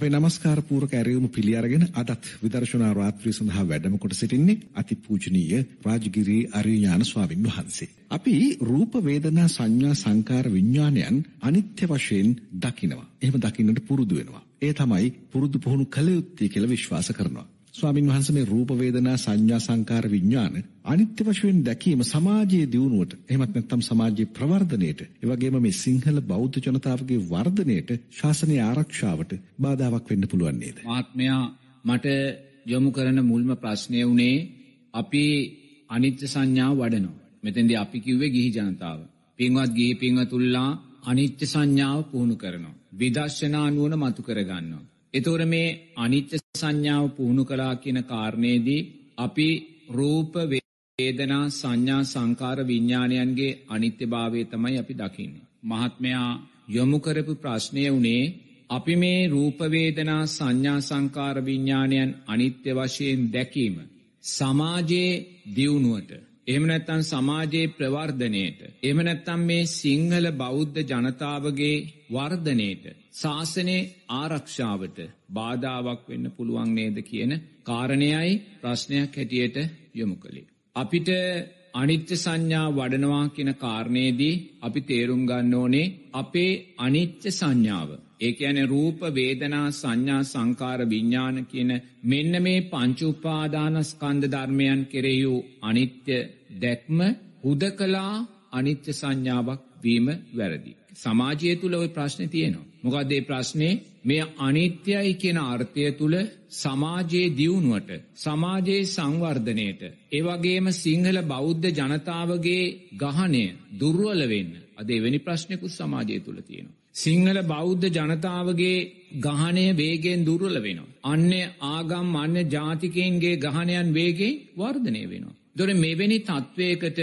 අපේ නමස්කාර පූර්වක ඇරයුම පිළි අරගෙන අදත් විදර්ශනා රාත්‍රිය සඳහා වැඩම කොට සිටින්නේ අතිපූජනීය රාජගිරී අරියඥාන ස්වාමින් වහන්සේ. අපි රූප වේදනා සංඥා සංකාර විඥානයන් අනිත්‍ය වශයෙන් දකිනවා. එහෙම දකින්නට පුරුදු වෙනවා. ඒ තමයි පුරුදු පුහුණු කළ යුත්තේ කියලා විශ්වාස කරනවා. ස්වාමින් වහන්සේ මේ රූප වේදනා සංඥා සංකාර විඥාන අනිත්‍ය වශයෙන් දැකීම සමාජයේ දියුණුවට එහෙමත් නැත්නම් සමාජයේ ප්‍රවර්ධනයට ඒ වගේම මේ සිංහල බෞද්ධ ජනතාවගේ වර්ධනයට ශාසනීය ආරක්ෂාවට බාධාවක් වෙන්න පුළුවන් නේද? මහත්මයා මට යොමු කරන මුල්ම ප්‍රශ්නය වුණේ අපි අනිත්‍ය සංඥාව වඩනවා. මෙතෙන්දී අපි කිව්වේ ගිහි ජනතාව. පින්වත් ගිහි පින්වතුල්ලා අනිත්‍ය සංඥාව පුහුණු කරනවා. විදර්ශනා නුවණ මතු කරගන්නවා. එතෝර මේ අනිත්‍ය සංඥාව පුහුණු කලා කියන කාරණයේදී අපි රූප වේදනා සංඥා සංකාර විඤ්ඥාණයන්ගේ අනිත්‍ය භාවය තමයි අපි දකින්නේ. මහත්මයා යොමුකරපු ප්‍රශ්නය වනේ අපි මේ රූපවේදනා සංඥා සංකාර විඤ්ඥාණයන් අනිත්‍ය වශයෙන් දැකීම. සමාජයේ දියුණුවට එමනැත්තන් සමාජයේ ප්‍රවර්ධනයට එමනැත්තම් මේ සිංහල බෞද්ධ ජනතාවගේ වර්ධනයට ශාසනයේ ආරක්ෂාවට බාධාවක් වෙන්න පුළුවන් නේද කියන කාරණයයි ප්‍රශ්නයක් හැටියට යොමු කළේ. අපිට අනිත්‍ය සංඥා වඩනවා කියන කාරණයේදී අපි තේරුම් ගන්න ඕනේ අපේ අනිත්‍ය සංඥාව. ඒ ඇන රූප වේදනා සංඥා සංකාර විඤ්ඥාන කියන මෙන්න මේ පංචුපාදානස්කන්ධ ධර්මයන් කෙරෙහු අනිත්‍ය දැක්ම හුද කලා අනිත්‍ය සංඥාවක් වීම වැරදි. සමාජය තුළ ඔය ප්‍රශ්න තියෙනවා. මොකක්දේ ප්‍රශ්නය මේ අනිත්‍යයි කියන අර්ථය තුළ සමාජයේ දියුණුවට සමාජයේ සංවර්ධනයට ඒවගේම සිංහල බෞද්ධ ජනතාවගේ ගහනය දුර්වල වෙන්න අද එවැනි ප්‍රශ්නයකුත් සමාජය තුළ තියෙනවා. සිංහල බෞද්ධ ජනතාවගේ ගහනය වේගෙන් දුර්වල වෙනවා. අන්න ආගම් අන්න ජාතිකයන්ගේ ගහනයන් වේගෙන් වර්ධනය වෙනවා. දොර මෙවැනි තත්ත්වයකට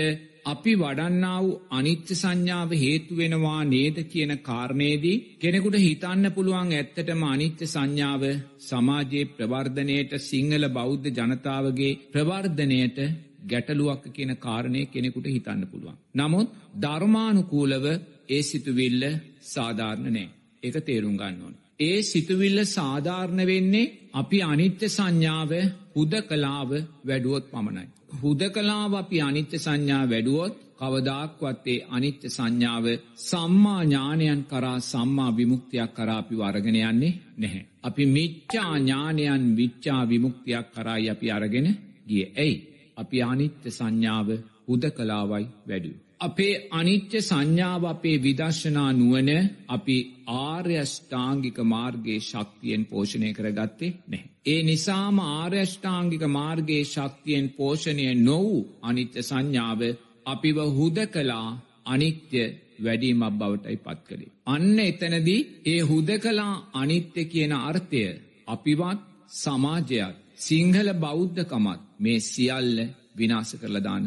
අපි වඩන්නා වූ අනිත්‍ය සංඥාව හේතු වෙනවා නේද කියන කාරණයේදී කෙනෙකුට හිතන්න පුළුවන් ඇත්තටම අනිත්‍ය සංඥාව සමාජයේ ප්‍රවර්ධනයට සිංහල බෞද්ධ ජනතාවගේ ප්‍රවර්ධනයට ගැටලුවක් කියන කාරණය කෙනෙකුට හිතන්න පුළුවන්. නමුත් ධර්මානුකූලව ඒ සිතුවිල්ල සාධාරණ නෑ. ඒක තේරුම් ගන්න ඕන. ඒ සිතුවිල්ල සාධාරණ වෙන්නේ අපි අනිත්‍ය සංඥාව හුද කලාව වැඩුවොත් පමණයි. හුද කලාව අපි අනිත්‍ය සංඥා වැඩුවොත් කවදාක්වත්තේ අනිත්‍ය සංඥාව සම්මා ඥානයන් කරා සම්මා විමුක්තියක් කරාපි වරගෙන යන්නේ නැහැ. අපි මිච්චා ඥානයන් විච්චා විමුක්තියක් කරායි අපි අරගෙන ගිය ඇයි. අපි අනිත්‍ය සංඥාව හුද කලාවයි වැඩු. අපේ අනිත්‍ය සංඥාව අපේ විදර්ශනා නුවන අපි ආර්යෂ්ඨාංගික මාර්ගයේ ශක්තියෙන් පෝෂණය කරගත්තේ නැහැ. ඒ නිසාම ආර්යෂ්ඨාංගික මාර්ගයේ ශක්තියෙන් පෝෂණය නොවූ අනිත්‍ය සංඥාව අපිව හුද කලා අනිත්‍ය වැඩීමක් බවටයි පත් කළේ. අන්න එතනදී ඒ හුද කලා අනිත්‍ය කියන අර්ථය අපිවත් සමාජයක් සිංහල බෞද්ධකමත් මේ සියල්ල විනාස කරලා දාන්න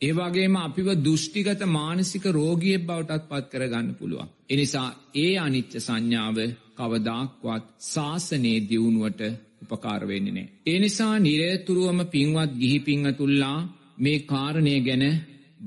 පුළුවන්. ඒවාගේම අපිව දෘෂ්ටිගත මානසික රෝගිය බවටත් පත් කරගන්න පුළුවන්. එනිසා ඒ අනිච්ච සංඥාව කවදාක්වත් ශාසනයේ දියුණුවට උපකාරවෙන්නේ නෑ. ඒ නිසා නිරේතුරුවම පින්වත් ගිහි පිංහතුල්ලා මේ කාරණය ගැන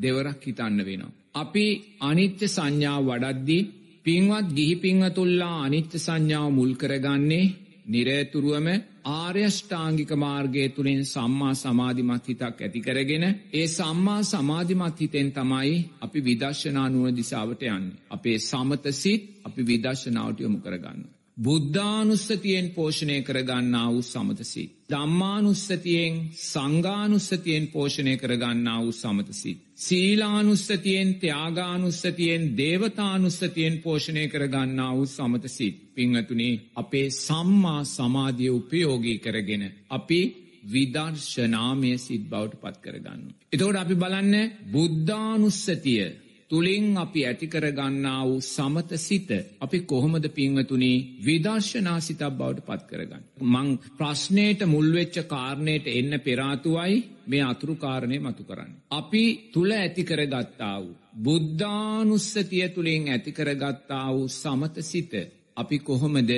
දෙවරක් හිතන්න වෙනවා. අපි අනිත්‍ය සංඥාව වඩද්දි පින්වත් ගිහි පිංහතුල්ලා අනිත්‍ය සංඥාව මුල් කරගන්නේ නිරේතුරුවම ආර්යෂ්ඨාංගික මාර්ගය තුළින් සම්මා සමාධිමත් හිතක් ඇතිකරගෙන ඒ සම්මා සමාධිමත් හිතෙන් තමයි අපි විදර්ශනා නුව දිසාවට යන්න. අපේ සමත සිත් අපි විදර්ශනාවට යොමු කරගන්න. බුද්ධානුස්සතියෙන් පෝෂණය කරගන්නා වූ සමතසි. ධම්මානුස්සතියෙන් සංගානුස්සතියෙන් පෝෂණය කරගන්නා වූ සමතසි. සීලානුස්සතියෙන් ත්‍යයාගානුස්සතියෙන් දේවතානුස්සතියෙන් පෝෂණය කරගන්නා වූ සමතසිත්. පිංහතුනේ අපේ සම්මා සමාධිය උපයෝගී කරගෙන. අපි විදර්ශනාමය සිත් බවට පත් කරගන්න. එතෝට අපි බලන්න බුද්ධානුස්සතිය තුළින් අපි ඇතිකර ගන්නා වූ සමත සිත අපි කොහොමද පින්වතුනී විදර්ශනා සිතක් බවට පත් කරගන්න. මං ප්‍රශ්නයට මුල්වෙච්ච කාරණයට එන්න පෙරාතුවයි මේ අතුරු කාරණය මතු කරන්න. අපි තුළ ඇතිකරගත්තා වූ. බුද්ධානුස්සතිය තුළින් ඇතිකරගත්තා වූ සමත සිත අපි කොහොමද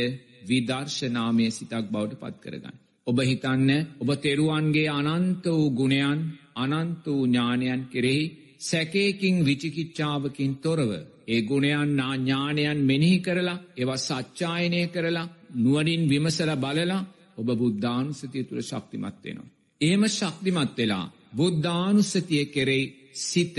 විදර්ශනාමය සිතක් බවට පත් කරගන්න. ඔබ හිතන්න ඔබ තෙරුවන්ගේ අනන්ත වූ ගුණයන් අනන්ත වූ ඥානයන් කෙරෙහි සැකේකින් විචිකිච්ඡාවකින් තොරව ඒ ගුණයන් ඥානයන් මෙනෙහි කරලා ඒවා සච්චායනය කරලා නුවනින් විමසල බලලා ඔබ බුද්ධානුස්සතිය තුළ ශක්තිමත් වෙනවා. ඒම ශක්තිමත් වෙලා බුද්ධානුස්සතිය කෙරෙයි සිත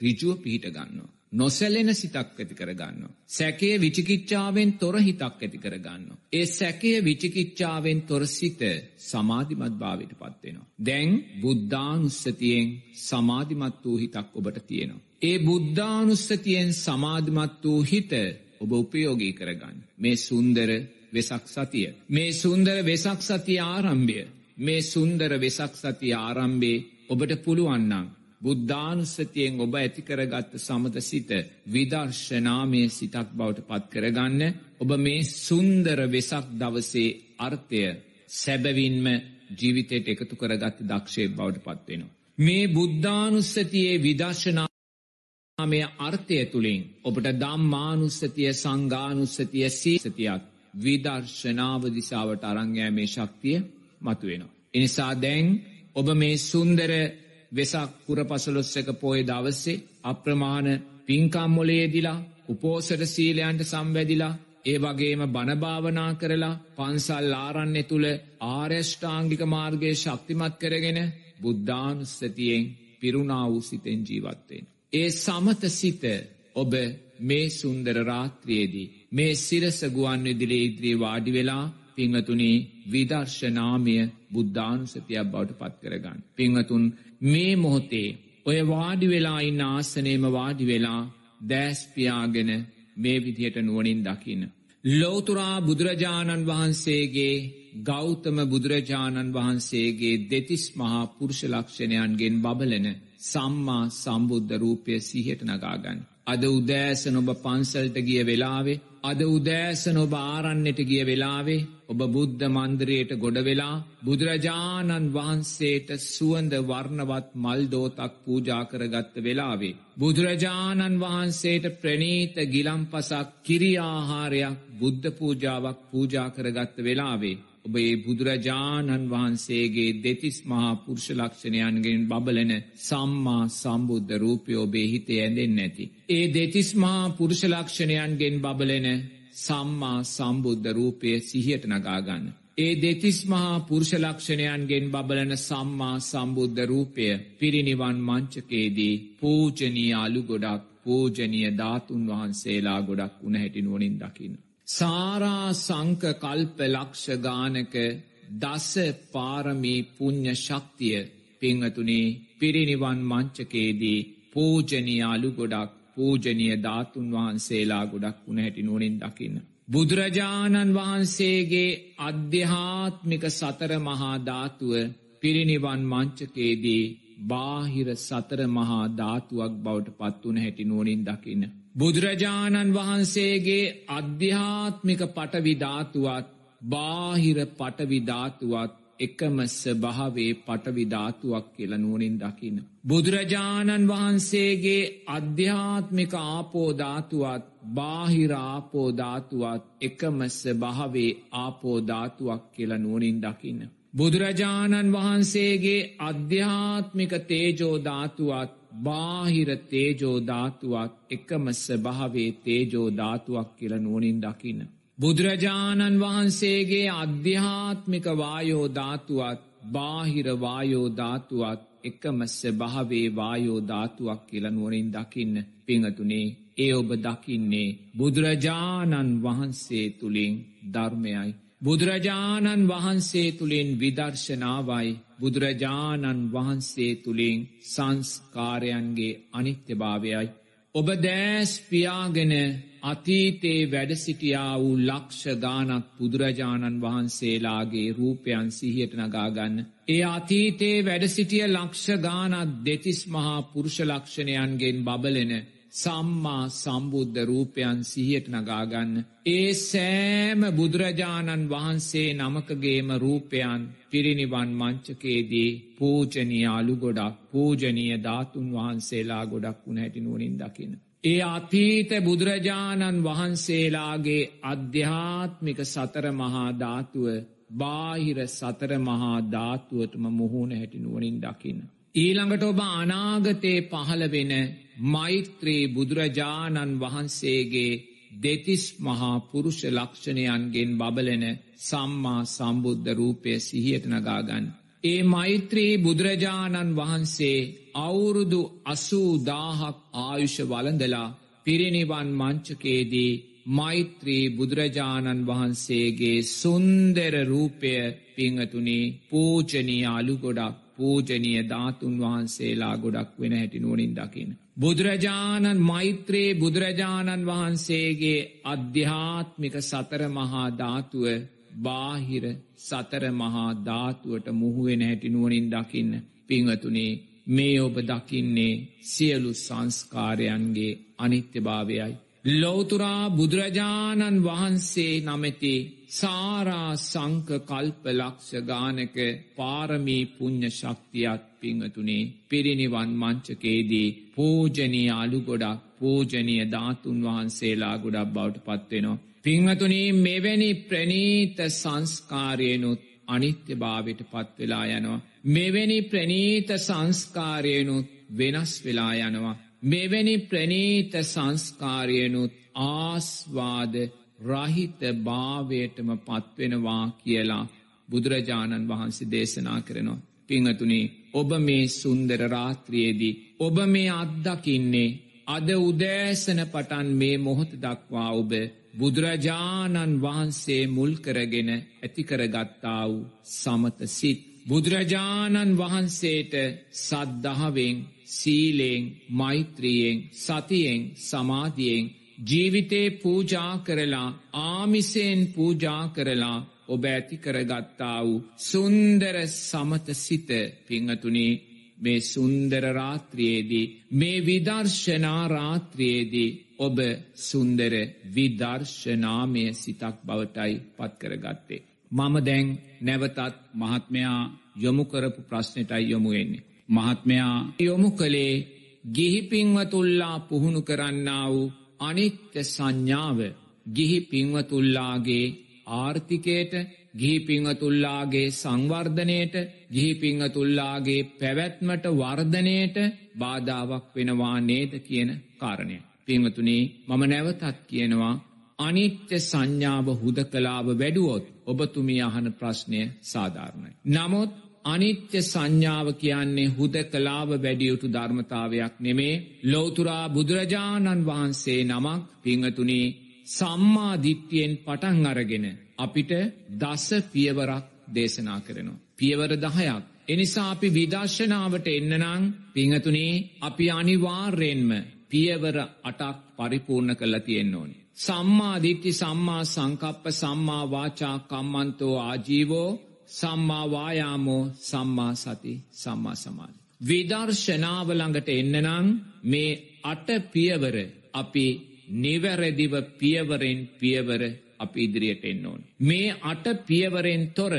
රිජුව පිහිට ගන්නවා. නොසැලෙන සිතක් ඇති කරගන්න. සැකේ විචිකිච්ඡාවෙන් තොර හිතක් ඇති කරගන්න. ඒ සැකේ විචිකිච්ඡාවෙන් තොර සිත සමාධිමත් භාවයට පත්වෙනවා. දැන් බුද්ධානුස්සතියෙන් සමාධිමත් වූ හිතක් ඔබට තියෙනවා. ඒ බුද්ධානුස්සතියෙන් සමාධිමත් වූ හිත ඔබ උපයෝගී කරගන්න. මේ සුන්දර වෙසක් සතිය. මේ සුන්දර වෙසක් සතිය ආරම්භය. මේ සුන්දර වෙසක් සතිය ආරම්භේ ඔබට පුළුවන්නම්. බුද්ධානුස්සතියෙන් ඔබ ඇතිකරගත්ත සමත සිත විදර්ශනාමය සිතක් බවට පත් කරගන්න ඔබ මේ සුන්දර වෙසක් දවසේ අර්ථය සැබවින්ම ජීවිතයට එකතු කරගත්ත දක්ෂය බවට පත්වෙනවා. මේ බුද්ධානුස්සතියේ විදර්ශනාමය අර්ථය තුළින් ඔබට දම්මානුස්සතිය සංගානුස්සතිය සීසතියක් විදර්ශනාව දිසාවට අරංගෑමේ ශක්තිය මතුවෙනවා. එනිසා දැන් ඔබ මේ සුන්දර වෙසක් පුරපසලොස්සක පෝය දවස්සේ අප්‍රමාණ පින්කම්මොලේදිලා උපෝසට සීලයන්ට සම්වැදිලා ඒ වගේම බණභාවනා කරලා පන්සල් ආරන්න තුළ ආර්යෂ්ඨාංගික මාර්ගය ශක්තිමත් කරගෙන බුද්ධානුස්සතියෙන් පිරුණා වූ සිතෙන් ජීවත්වෙන්. ඒ සමත සිත ඔබ මේ සුන්දර රාත්‍රයේදී මේ සිරස ගුවන් විදිලේ ඉදිරියේ වාඩි වෙලා පිංහතුනී විදර්ශනාමය බුද්ධානුසතියක් බවට පත් කරගන්න. පිංහතුන් මේ මොහොතේ ඔය වාඩි වෙලා ඉන්න ආසනේම වාඩි වෙලා දෑස්පියාගෙන මේ විදියට නුවනින් දකින්න. ලෝතුරා බුදුරජාණන් වහන්සේගේ ගෞතම බුදුරජාණන් වහන්සේගේ දෙතිස් මහා පුරුෂලක්ෂණයන්ගෙන් බබලන සම්මා සම්බුද්ධ රූපය සිහට නගාගන්න. අද උදෑසන ඔබ පන්සල්ට ගිය වෙලාවේ අද උදෑසන ඔබ ආරන්නට ගිය වෙලාවේ ඔබ බුද්ධ මන්දරයට ගොඩ වෙලා බුදුරජාණන් වහන්සේට සුවඳ වර්ණවත් මල්දෝතක් පූජා කරගත්ත වෙලාවේ. බුදුරජාණන් වහන්සේට ප්‍රනීත ගිලම් පසක් කිරියාහාරයක් බුද්ධ පූජාවක් පූජා කරගත්ත වෙලාවේ. ඔබ ඒ බුදුරජාණන් වහන්සේගේ දෙතිස් මහා පුරුෂ ලක්ෂණයන්ගෙන් බබලන සම්මා සම්බුද්ධ රූපය ඔබේ හිතේ ඇඳෙන් නැති. ඒ දෙතිස් මහා පුරුෂ ලක්ෂණයන්ගෙන් බබලන සම්මා සම්බුද්ධ රූපය සිහියට නගාගන්න. ඒ දෙතිස් මහා පුරුෂ ලක්ෂණයන්ගෙන් බබලන සම්මා සම්බුද්ධ රූපය පිරිනිවන් මංචකේදී පූජනී අලු ගොඩක් පූජනීය ධාතුන් වහන්සේලා ගොඩක් උන හැටිනුවනින් දකින්න. සාරා සංක කල්ප ලක්ෂ ගානක දස පාරමී පුං්ඥ ශක්තිය පිංහතුනේ පිරිනිවන් මංචකේදී පූජනී අලු ගොඩක් පූජනය ධාතුන් වහන්සේලා ගොඩක් වුණ හැටි නුවනින් දකින්න. බුදුරජාණන් වහන්සේගේ අධ්‍යාත්මික සතර මහා ධාතුව පිරිනිවන් මංචකේදී බාහිර සතර මහා ධාතුවක් බවට පත්වන හැටි නුවනින් දකින්න. බුදුරජාණන් වහන්සේගේ අධ්‍යාත්මික පටවිධාතුවත් බාහිර පටවිධාතුවත් එකම ස්භාවේ පටවිධාතුවක් කියල නුවනින් දකින්න. බුදුරජාණන් වහන්සේගේ අධ්‍යාත්මික ආපෝධාතුවත් බාහිරාපෝධාතුවත් එකම ස්භාවේ ආපෝධාතුවක් කියල නුවනින් දකින්න. බුදුරජාණන් වහන්සේගේ අධ්‍යාත්මික තේජෝධාතුවත් බාහිර තේජෝධාතුවත් එකම ස්භාවේ තේජෝධාතුවක් කියල නුවනින් දකින්න. බුදුරජාණන් වහන්සේගේ අධ්‍යාත්මික වායෝධාතුවත් බාහිර වායෝධාතුවත් එකම ස්භාවේ වායෝධාතුවක් කියල නුවනින් දකින්න පිංහතුනේ ඒ ඔබ දකින්නේ බුදුරජාණන් වහන්සේ තුළින් ධර්මයයි. බුදුරජාණන් වහන්සේ තුළින් විදර්ශනාවයි බුදුරජාණන් වහන්සේ තුළින් සංස්කාරයන්ගේ අනිත්‍යභාවයයි. ඔබ දෑස් පියාගෙන අතීතේ වැඩසිටියා වූ ලක්ෂ ගානක් බුදුරජාණන් වහන්සේලාගේ රූපයන් සිහියට නගාගන්න. ඒ අතීතේ වැඩසිටිය ලක්ෂ ගානත් දෙතිස් මහා පුරුෂ ලක්ෂණයන්ගෙන් බබලෙන සම්මා සම්බුද්ධ රූපයන් සිහියට නගාගන්න. ඒ සෑම බුදුරජාණන් වහන්සේ නමකගේම රූපයන් පිරිනිවන් මංචකේදී පූජනී අලු ගොඩක් පූජනීය ධාතුන් වහන්සේලා ගොඩක් වුණ හැටිනුවනින් දකින. ඒ අතීත බුදුරජාණන් වහන්සේලාගේ අධ්‍යාත්මික සතර මහා ධාතුව බාහිර සතර මහා ධාතුවටම මුහුණ හැටිනුවනින් දකින්න. ඊළඟට ඔබ අනාගතයේ පහළ වෙන මෛත්‍රී බුදුරජාණන් වහන්සේගේ දෙතිස් මහා පුරුෂ ලක්ෂණයන්ගෙන් බබලන සම්මා සම්බුද්ධ රූපය සිහියට නගාගන්න. ඒ මෛත්‍රී බුදුරජාණන් වහන්සේ අවුරුදු අසූදාහක් ආයුෂ වලඳලා පිරිනිවන් මංචකේදී මෛත්‍රී බුදුරජාණන් වහන්සේගේ සුන්දර රූපය පිංහතුනේ පූජනී අලු ගොඩක් පූජනීය ධාතුන් වහන්සේලා ගොඩක් වෙන හැටි නුවනින් දකින. බුදුරජාණන් මෛත්‍රයේ බුදුරජාණන් වහන්සේගේ අධ්‍යාත්මික සතර මහා ධාතුව බාහිර සතර මහා ධාතුවට මුහුවෙන හැටි නුවනින් දකින්න පිංහතුනේ මේ ඔබ දකින්නේ සියලු සංස්කාරයන්ගේ අනිත්‍යභාවයයි. ලෝතුරා බුදුරජාණන් වහන්සේ නමැති සාරා සංක කල්ප ලක්ෂ ගානක පාරමී පුං්ඥ ශක්තියක් පිංහතුනේ පිරිනිවන් මංචකේදී පූජනී අලු ගොඩක් පූජනය ධාතුන් වහන්සේලා ගොඩක් බවට පත්වෙනවා. පිංහතුනී මෙවැනි ප්‍රනීත සංස්කාරයනුත් අනිත්‍ය භාවයට පත්වෙලා යනවා. මෙවැනි ප්‍රනීත සංස්කාරයනුත් වෙනස් වෙලා යනවා. මෙවැනි ප්‍රනීත සංස්කාරයනුත් ආස්වාද රහිත භාවයටම පත්වෙනවා කියලා බුදුරජාණන් වහන්සේ දේශනා කරනවා. පිංහතුනේ ඔබ මේ සුන්දර රාත්‍රියේදී ඔබ මේ අත්දකින්නේ අද උදෑසන පටන් මේ මොහොත දක්වා ඔබ බුදුරජාණන් වහන්සේ මුල් කරගෙන ඇතිකරගත්තා වූ සමත සිත්. බුදුරජාණන් වහන්සේට සද්ධාවෙන් සීලෙන් මෛත්‍රියෙන් සතියෙන් සමාධියෙන් ජීවිතේ පූජා කරලා ආමිසයෙන් පූජා කරලා ඔබ ඇති කරගත්තා වූ සුන්දර සමත සිත පිංහතුනේ මේ සුන්දර රාත්‍රියේදී මේ විදර්ශනා රාත්‍රියේදී ඔබ සුන්දර විදර්ශනාමය සිතක් බවටයි පත්කරගත්තේ. මම දැන් නැවතත් මහත්මයා යොමු කරපු ප්‍රශ්නයටයි යොමුවෙන්නේ. මහත්මයා යොමු කළේ ගිහිපින්වතුල්ලා පුහුණු කරන්නා වූ අනිත්‍ය සංඥාව ගිහි පින්වතුල්ලාගේ ආර්ථිකයට ගිහි පිංහතුල්ලාගේ සංවර්ධනයට ගිහි පිංහතුල්ලාගේ පැවැත්මට වර්ධනයට බාධාවක් වෙනවා නේද කියන කාරණය. පිංහතුනේ මම නැවතත් කියනවා අනිත්‍ය සංඥාව හුද කලාව වැඩුවොත් ඔබතුමි අහන ප්‍රශ්නය සාධාරණයි. නමුත් අනිත්‍ය සංඥාව කියන්නේ හුද කලාව වැඩියුතු ධර්මතාවයක් නෙමේ ලෝතුරා බුදුරජාණන් වහන්සේ නමක් පිංහතුනේ සම්මාධිට්්‍යයෙන් පටන් අරගෙන අපිට දස පියවරක් දේශනා කරනවා. පියවර දහයක්. එනිසා අපි විදර්ශනාවට එන්නනං පිංහතුනේ අපි අනිවාර්යෙන්ම පියවර අටක් පරිපූර්ණ කළ තියෙන්න ඕනි. සම්මාධිට්ටි සම්මා සංකප්ප සම්මා වාචා කම්මන්තෝ ආජීවෝ සම්මාවායාමෝ සම්මා සති සම්මා සමාධි. විදර්ශනාවළඟට එන්නනං මේ අට පියවර අපි නිවැරදිව පියවරෙන් පියවර අප ඉදිරියට එන්න ඕන. මේ අට පියවරෙන් තොර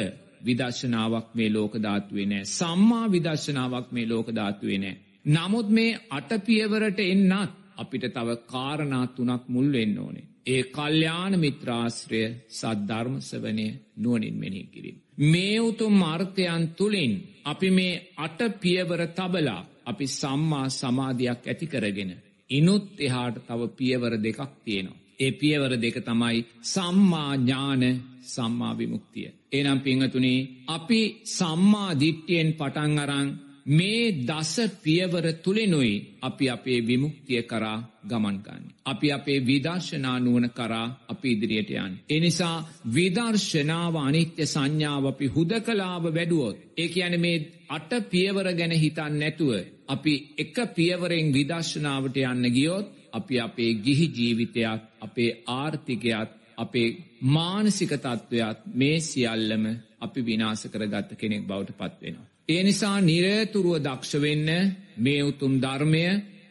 විදර්ශනාවක් මේ ලෝකධාත්වේ නෑ සම්මා විදර්ශනාවක් මේ ලෝකධාත්වේ නෑ. නමුත් මේ අට පියවරට එන්නත් අපිට තව කාරණා තුනක් මුල් වෙන්න ඕනේ. ඒ කල්්‍යාන මිත්‍රාශ්‍රය සද්ධර්මසවනය නුවනින් මෙනෙහි කිරීම. මේ උතුම් අර්ථයන් තුළින් අපි මේ අට පියවර තබලා අපි සම්මා සමාධයක් ඇති කරගෙන. ඉනුත් එහාට තව පියවර දෙකක් තියෙනවා. ඒ පියවර දෙක තමයි සම්මා ඥාන සම්මා විමුක්තිය. එනම් පිංහතුනේ අපි සම්මා දිට්ටියෙන් පටන් අරං මේ දස පියවර තුළෙනුයි අපි අපේ විමුක්තිය කරා ගමන්ගන්න. අපි අපේ විදර්ශනා නුවන කරා අපි ඉදිරියට යන්. එනිසා විදර්ශනාව අනිත්‍ය සංඥාව අපි හුද කලාව වැඩුවොත්. ඒ කියන මේ අට පියවර ගැන හිතන් නැතුව. අපි එක පියවරෙන් විදර්ශනාවට යන්න ගියොත් අපි අපේ ගිහි ජීවිතයක් අපේ ආර්ථිකයක් අපේ මානසික තත්ත්වයක් මේ සියල්ලම අපි විනාස කරගත්ත කෙනෙක් බවට පත්වෙනවා. ඒ නිසා නිරතුරුව දක්ෂවෙන්න මේ උතුම් ධර්මය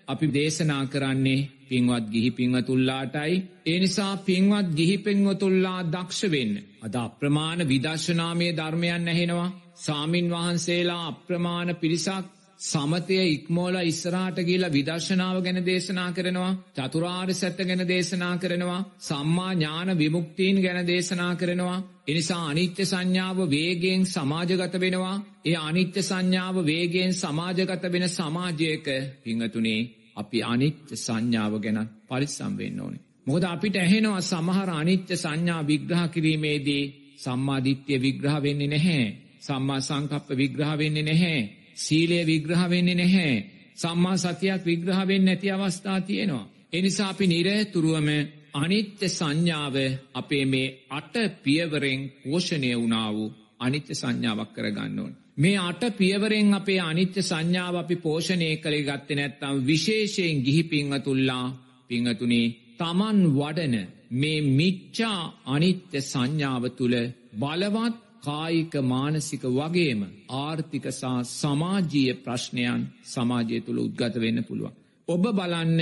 අපි දේශනා කරන්නේ පින්වත් ගිහි පින්වතුල්ලාටයි. ඒ නිසා පින්වත් ගිහි පින්වතුල්ලා දක්ෂවෙන්න. අද අප්‍රමාණ විදර්ශනාමය ධර්මයන් ඇහෙනවා. සාමීන් වහන්සේලා අප්‍රමාණ පිරිසක් සමතය ඉක්මෝල ඉස්සරාට කියලා විදර්ශනාව ගැන දේශනා කරනවා චතුරාර් සැත්ත ගැන දේශනා කරනවා සම්මා ඥාන විමුක්තිීන් ගැන දේශනා කරනවා එනිසා අනිත්‍ය සංඥාව වේගෙන් සමාජගත වෙනවා ඒ අනිත්‍ය සංඥාව වේගෙන් සමාජගත වෙන සමාජයක පිංහතුනේ අපි අනිත්‍ය සංඥාව ගැන පරිස්සම් වෙන්න ඕනේ මොකද අපිට ඇහෙනවා සමහර අනිත්‍ය සංඥා විග්‍රහ කිරීමේදී සම්මාධිත්‍යය විග්‍රහ වෙන්නේ නැහැ. සම්මා සංකප්ප විග්‍රහ වෙන්නේ නැහැ. සීලය විග්‍රහ වෙන්නේ නැහැ. සම්මා සතියක් විග්‍රහ වෙන්නේ නැති අවස්ථා තියෙනවා. එනිසා අපි නිරතුරුවම අනිත්‍ය සංඥාව අපේ මේ අට පියවරෙන් පෝෂණය වුණා වූ අනිත්‍ය සංඥාවක් කරගන්න ඕන. මේ අට පියවරෙන් අපේ අනිත්‍ය සංඥාව අපි පෝෂණය කළේ ගත්තේ නැත්නම් විශේෂයෙන් ගිහි පිංහතුල්ලා පිංහතුනේ තමන් වඩන මේ මිච්චා අනිත්‍ය සංඥාව තුළ බලවත් කායික මානසික වගේම ආර්ථික සහ සමාජීය ප්‍රශ්නයන් සමාජය තුළ උද්ගත වෙන්න පුළුවන්. ඔබ බලන්න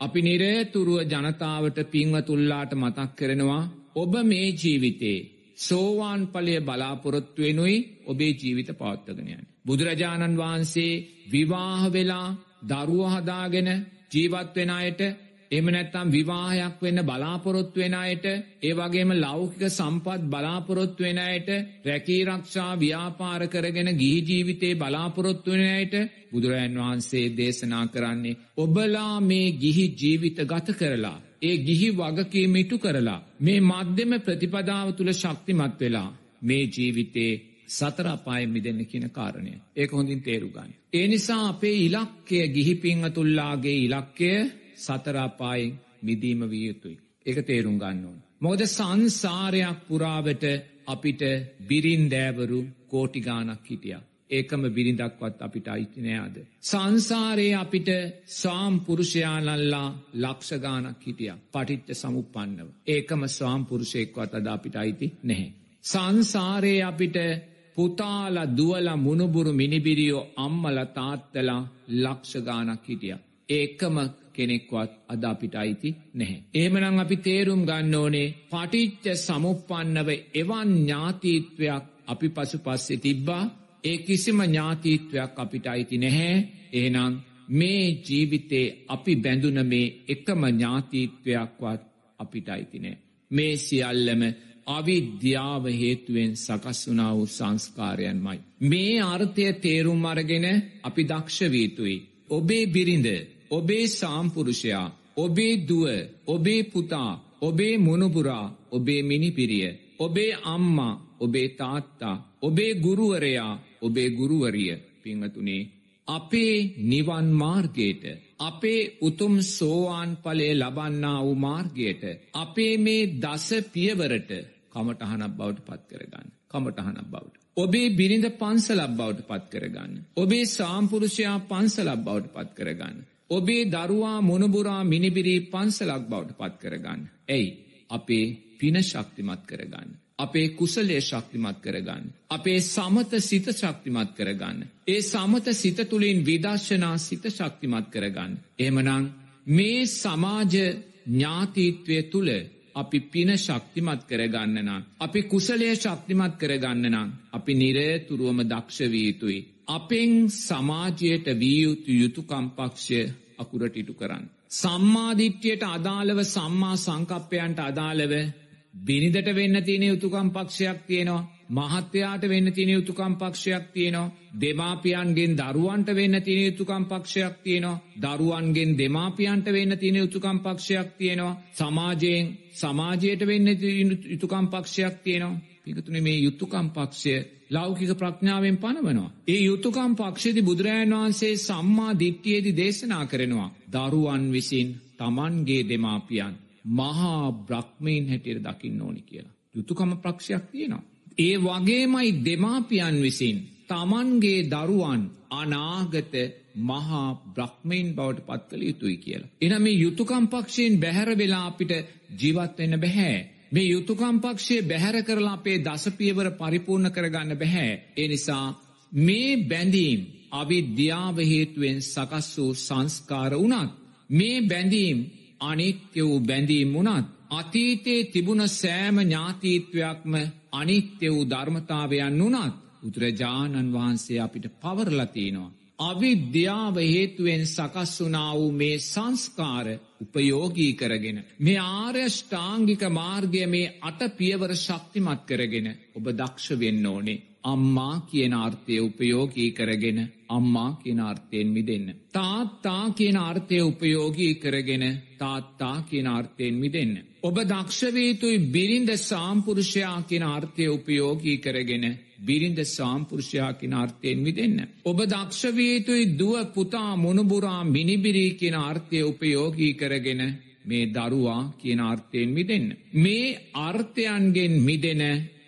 අපි නිරේතුරුව ජනතාවට පින්වතුල්ලාට මතක් කරනවා ඔබ මේ ජීවිතේ සෝවාන් පලය බලාපොරොත්තුවෙනුයි ඔබේ ජීවිත පවත්තගෙනයන්. බුදුරජාණන් වහන්සේ විවාහ වෙලා දරුවහදාගෙන ජීවත්වෙන අයට එම නැත්තම් විවාහයක් වෙන්න බලාපොරොත්තු වෙන අයට ඒ වගේම ලෞකික සම්පත් බලාපොරොත්තු වෙන අයට රැකී රක්ෂා ව්‍යාපාර කරගෙන ගිහි ජීවිතේ බලාපොරොත්තු වෙන අයට බුදුරජාන් වහන්සේ දේශනා කරන්නේ ඔබලා මේ ගිහි ජීවිත ගත කරලා ඒ ගිහි වගකීම ඉටු කරලා මේ මධ්‍යම ප්‍රතිපදාව තුළ ශක්තිමත් වෙලා මේ ජීවිතේ සතර අපායෙන් මිදෙන්න කියන කාරණය. ඒක හොඳින් තේරු ගන්න. ඒ නිසා අපේ ඉලක්කය ගිහි පින්වතුල්ලාගේ ඉලක්කය සතරාපායෙන් මිදීම විය යුතුයි. ඒක තේරුම් ගන්න ඕන. මොකද සංසාරයක් පුරාවට අපිට බිරින්දෑවරු කෝටිගානක් හිටියා. ඒකම බිරිඳක්වත් අපිට අයිති නෑද. සංසාරයේ අපිට සාම්පුරුෂයානල්ලා ලක්ෂගානක් හිටිය පටිච්ච සමුපන්නව. ඒකම ස්වාම්පුරුෂයෙක්වත් අද අපිට අයිති නැහැ. සංසාරයේ අපිට පුතාල දුවල මුණුබුරු මිනිබිරියෝ අම්මල තාත්තලා ලක්ෂගානක් හිටිය. ඒකම කෙනෙක්වත් අද අපිට අයිති නැහැ. එහෙමනම් අපි තේරුම් ගන්න ඕනේ පටිච්ච සමුපන්නව එවන් ඥාතීත්වයක් අපි පසු පස්සේ තිබ්බා ඒ කිසිම ඥාතීත්වයක් අපිට අයිති නැහැ එහෙනම් මේ ජීවිතේ අපි බැඳුන මේ එකම ඥාතීත්වයක්වත් අපිට අයිතිනෑ. මේ සියල්ලම අවිද්‍යාව හේතුවෙන් සකස් වනා වූ සංස්කාරයන්මයි. මේ අර්ථය තේරුම් අරගෙන අපි දක්ෂවීතුයි. ඔබේ බිරිඳ ඔබේ සාම්පුරුෂයා ඔබේ දුව ඔබේ පුතා ඔබේ මුණපුරා ඔබේ මිනිපිරිය ඔබේ අම්මා ඔබේ තාත්තා ඔබේ ගුරුවරයා ඔබේ ගුරුවරිය පිංහතුනේ අපේ නිවන් මාර්ගයට අපේ උතුම් සෝවාන් පලේ ලබන්නා වූ මාර්ගයට අපේ මේ දස පියවරට කමටහනක් බවට පත් කරගන්න කමටහනක් බවට. ඔබේ බිරිඳ පන්සලක් බවට පත් කරගන්න. ඔබේ සාම්පුරුෂයා පන්සලක් බවට පත් කරගන්න. ඔබේ දරුවා මොනබුරා මිනිබිරී පන්සලක් බවට පත් කරගන්න. ඇයි අපේ පින ශක්තිමත් කරගන්න. අපේ කුසලේ ශක්තිමත් කරගන්න. අපේ සමත සිත ශක්තිමත් කරගන්න. ඒ සමත සිත තුළින් විදර්ශනා සිත ශක්තිමත් කරගන්න. එමනං මේ සමාජ ඥාතීත්වය තුළ අපි පින ශක්තිමත් කරගන්න නම්. අපි කුසලය ශක්තිමත් කරගන්න නම්. අපි නිරේතුරුවම දක්ෂවීතුයි. අපෙන් සමාජයට වියයුතු යුතුකම්පක්ෂය අකුරට ඉටු කරන්න. සම්මාධිට්්‍යයට අදාළව සම්මා සංකප්පයන්ට අදාළව බිනිදට වෙන්න තියෙන යුතුකම් පක්ෂයක් තියෙනවා. මහත්‍යයාට වෙන්න තියෙන යුතුකම් පක්ෂයක් තියෙනවා. දෙමාපියන්ගෙන් දරුවන්ට වෙන්න තියෙන යුතුකම් පක්ෂයක් තියෙනවා. දරුවන්ගෙන් දෙමාපියන්ට වෙන්න තියෙන යුතුකම් පක්ෂයක් තියෙනවා. සමාජයෙන් සමාජයට වෙන්න යුතුකම් පක්ෂයක් තියෙනවා. පිකතුන මේ යුතුකම් පක්ෂය ලෞකික ප්‍රඥාවෙන් පනවනවා. ඒ යුතුකම් පක්ෂදි බුදුරජාන් වහන්සේ සම්මා දිට්ටියේදි දේශනා කරනවා. දරුවන් විසින් තමන්ගේ දෙමාපියන් මහා බ්‍රහ්මයින් හැටියට දකින්න ඕනි කියලා. යුතුකම ප්‍රක්ෂයක් තියෙනවා. ඒ වගේමයි දෙමාපියන් විසින් තමන්ගේ දරුවන් අනාගත මහා බ්‍රහ්මයින් බවට පත් කළ යුතුයි කියලා. එන මේ යුතුකම් පක්ෂයෙන් බැහැර වෙලා අපිට ජීවත්වෙන්න බැහැ. මේ යුතුකම් පක්ෂයේ බැහැර කරලා අපේ දසපියවර පරිපූර්ණ කරගන්න බැහැ. ඒ නිසා මේ බැඳීම් අවිද්‍යාව හේතුවෙන් සකස් වූ සංස්කාර වුණත් මේ බැඳීම් අනිත්‍ය වූ බැඳීම් වුණත් අතීතයේ තිබුණ සෑම ඥාතීත්වයක්ම අනිත්‍ය වූ ධර්මතාවයන් වුණත් බුදුරජාණන් වහන්සේ අපිට පවරලතිනවා. අවිද්‍යාව හේතුවෙන් සකස් වනා වූ මේ සංස්කාර උපයෝගී කරගෙන. මේ ආර්යෂ්ඨාංගික මාර්ගය මේ අට පියවර ශක්තිමත් කරගෙන ඔබ දක්ෂ වෙන්න ඕනේ. අම්මා කියන අර්ථය උපයෝගී කරගෙන අම්මා කියන අර්ථයෙන් මිදන්න. තාත්තා කියන අර්ථය උපයෝගී කරගෙන තාත්තා කියන අර්ථයෙන් මිදන්න. ඔබ දක්ෂවේතුයි බිරිඳ සාම්පුරුෂයා කියන අර්ථය උපයෝගී කරගෙන බිරිඳ සාම්පුරුෂයා කියන අර්ථයෙන් මිදන්න. ඔබ දක්ෂවේතුයි දුව පුතා මොනුබුරා මිනිබිරී කියන අර්ථය උපයෝගී කරගෙන මේ දරුවා කියන අර්ථයෙන් මිදන්න. මේ අර්ථයන්ගෙන් මිදෙන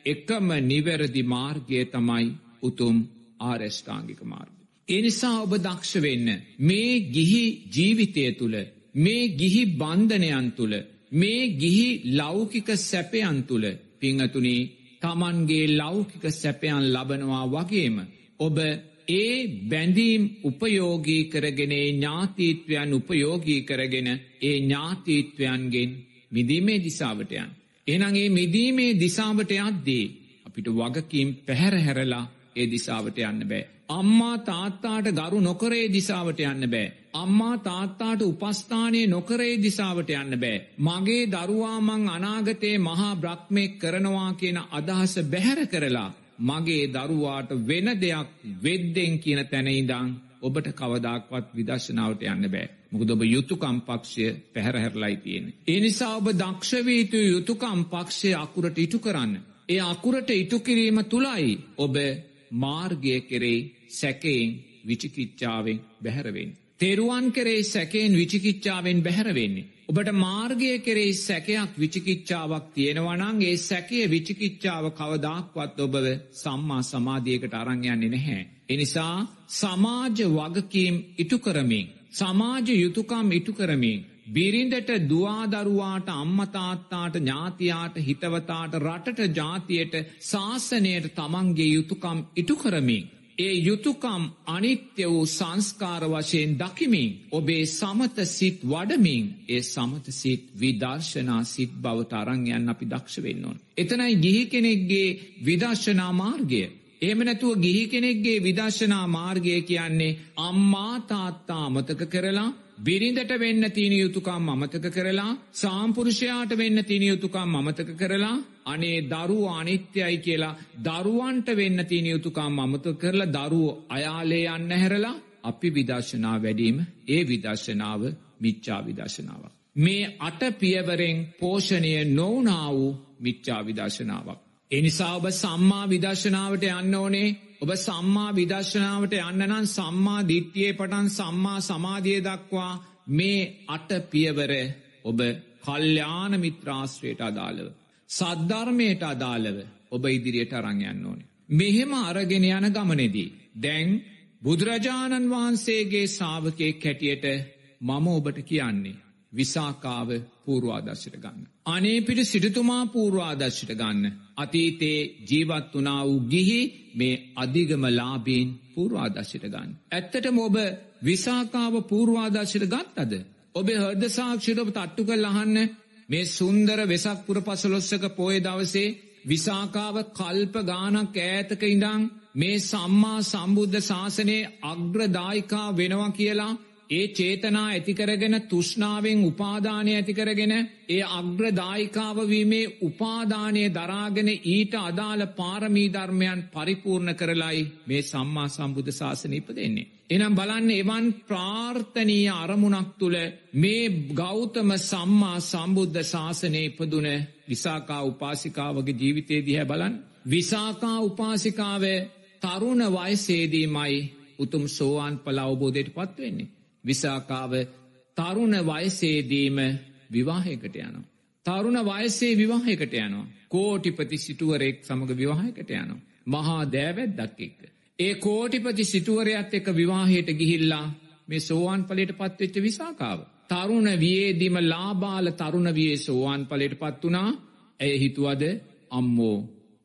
එකම නිවැරදි මාර්ගය තමයි උතුම් ආරෙෂ්ඨාංගික මාර්ග. එනිසා ඔබ දක්ෂ වෙන්න මේ ගිහි ජීවිතය තුළ මේ ගිහි බන්ධනයන් තුළ මේ ගිහි ලෞකික සැපයන් තුළ පිංහතුනී තමන්ගේ ලෞකික සැපයන් ලබනවා වගේම ඔබ ඒ බැඳීම් උපයෝගී කරගෙන ඥාතීත්වයන් උපයෝගී කරගෙන ඒ ඥාතීත්වයන්ගෙන් මිදීමේ දිසාවටයන්. එනගේ මිදීමේ දිසාවට යද්දී අපිට වගකීම් පැහැරහැරලා ඒ දිසාවට යන්න බෑ. අම්මා තාත්තාට ගරු නොකරේ දිසාවට යන්න බෑ. අම්මා තාත්තාට උපස්ථානය නොකරේ දිසාවට යන්න බෑ. මගේ දරුවාමං අනාගතයේ මහා බ්‍රක්්මෙක් කරනවා කියන අදහස බැහැර කරලා. මගේ දරුවාට වෙන දෙයක් වෙද්දෙන් කියන තැනයිදං ඔබට කවදක්වත් විදශනාවට යන්න බෑ. මුකද ඔබ යුතුකම් පක්ෂය පැහැරහැරලයි තියෙන. ඒ නිසා ඔබ දක්ෂවීතු යුතුකම් පක්ෂය අකුරට ඉටු කරන්න. ඒ අකුරට ඉටු කිරීම තුළයි ඔබ මාර්ගය කෙරෙයි සැකයෙන් විචිකිච්චාවෙන් බැහැරවෙන්. තෙරුවන් කරේ සැකයෙන් විචිකිච්චාවෙන් බැහැරවෙන්නේ. ඔබට මාර්ගය කෙරෙයි සැකයක් විචිකිච්චාවක් තියෙනවනං ඒ සැකය විචිකිච්චාව කවදක්වත් ඔබව සම්මා සමාධියකට අරංයන්නේ නැහැ. එනිසා සමාජ වගකීම් ඉටු කරමින්. සමාජ යුතුකම් ඉටු කරමින්. බිරිඳට දුවාදරුවාට අම්මතාත්තාට ඥාතියාට හිතවතාට රටට ජාතියට ශාසනයට තමන්ගේ යුතුකම් ඉටු කරමින්. ඒ යුතුකම් අනිත්‍ය වූ සංස්කාර වශයෙන් දකිමින් ඔබේ සමත සිත් වඩමින් ඒ සමත සිත් විදර්ශනා සිත් බවට අරංයන් අපි දක්ෂ වෙන්න ඕන. එතනයි ගිහි කෙනෙක්ගේ විදර්ශනා මාර්ගය. එහෙම නැතුව ගිහි කෙනෙක්ගේ විදර්ශනා මාර්ගය කියන්නේ අම්මා තාත්තා අමතක කරලා බිරිඳට වෙන්න තියෙන යුතුකම් අමතක කරලා සාම්පුරුෂයාට වෙන්න තියෙන යුතුකම් අමතක කරලා අනේ දරුව අනිත්‍යයි කියලා දරුවන්ට වෙන්න තියෙන යුතුකම් අමතක කරලා දරුවෝ අයාලේ යන්න හැරලා අපි විදර්ශනා වැඩීම ඒ විදර්ශනාව මිච්ඡා විදර්ශනාවක්. මේ අට පියවරෙන් පෝෂණය නොවනා වූ මිච්ඡා විදර්ශනාවක්. එනිසා ඔබ සම්මා විදර්ශනාවට යන්න ඕනේ ඔබ සම්මා විදර්ශනාවට යන්න නම් සම්මා දිට්ටියේ පටන් සම්මා සමාධිය දක්වා මේ අට පියවර ඔබ කල්්‍යාන මිත්‍රාශ්‍රයට අදාළව. සද්ධර්මයට අදාළව ඔබ ඉදිරියට අරංයන්න ඕනේ. මෙහෙම අරගෙන යන ගමනෙදී. දැන් බුදුරජාණන් වහන්සේගේ සාාවකයෙක් හැටියට මම ඔබට කියන්නේ. විසාකාව පූර්වාදර්ශයට ගන්න. අනේ පිට සිටතුමා පූර්වාදර්ශයට ගන්න. අතීතේ ජීවත් වනා වූ ගිහි මේ අධිගම ලාබීන් පූර්වාදර්ශයට ගන්න. ඇත්තට ඔබ විසාකාව පූර්වාදර්ශයට ගත්තද. ඔබේ හර්ද සාක්ෂිට ඔබ තට්ටු කල් අහන්න මේ සුන්දර වෙසක් පුර පසලොස්සක පෝය දවසේ විසාකාව කල්ප ගානක් ඈතක ඉඳං මේ සම්මා සම්බුද්ධ ශාසනයේ අග්‍රදායිකා වෙනවා කියලා ඒ චේතනා ඇතිකරගෙන තුෂ්නාවෙන් උපාදානය ඇතිකරගෙන ඒ අග්‍රදායිකාවවීමේ උපාදානය දරාගෙන ඊට අදාළ පාරමී ධර්මයන් පරිපූර්ණ කරලයි මේ සම්මා සම්බුද්ධ ශාසන ඉප දෙන්නේ. එනම් බලන්න එවන් ප්‍රාර්ථනීය අරමුණක් තුළ මේ ගෞතම සම්මා සම්බුද්ධ ශාසනය ඉපදුන විසාකා උපාසිකාවගේ ජීවිතේ දිහැ බලන්. විසාකා උපාසිකාව තරුණ වයසේදීමයි උතුම් සෝවාන් පල අවබෝධයට පත්වෙන්නේ. විසාකාව තරුණ වයසේදීම විවාහයකට යනවා. තරුණ වයසේ විවාහයකට යනවා. කෝටිපති සිටුවරෙක් සමඟ විවාහයකට යනවා. මහා දෑවැද්දක් එක්ක. ඒ කෝටිපති සිටුවරයත් එක විවාහයට ගිහිල්ලා මේ සෝවාන් පලට පත්වෙච්ච විසාකාව. තරුණ වියේදිම ලාබාල තරුණ වියේ සෝවාන් පලට පත් වනා ඇය හිතුවද අම්මෝ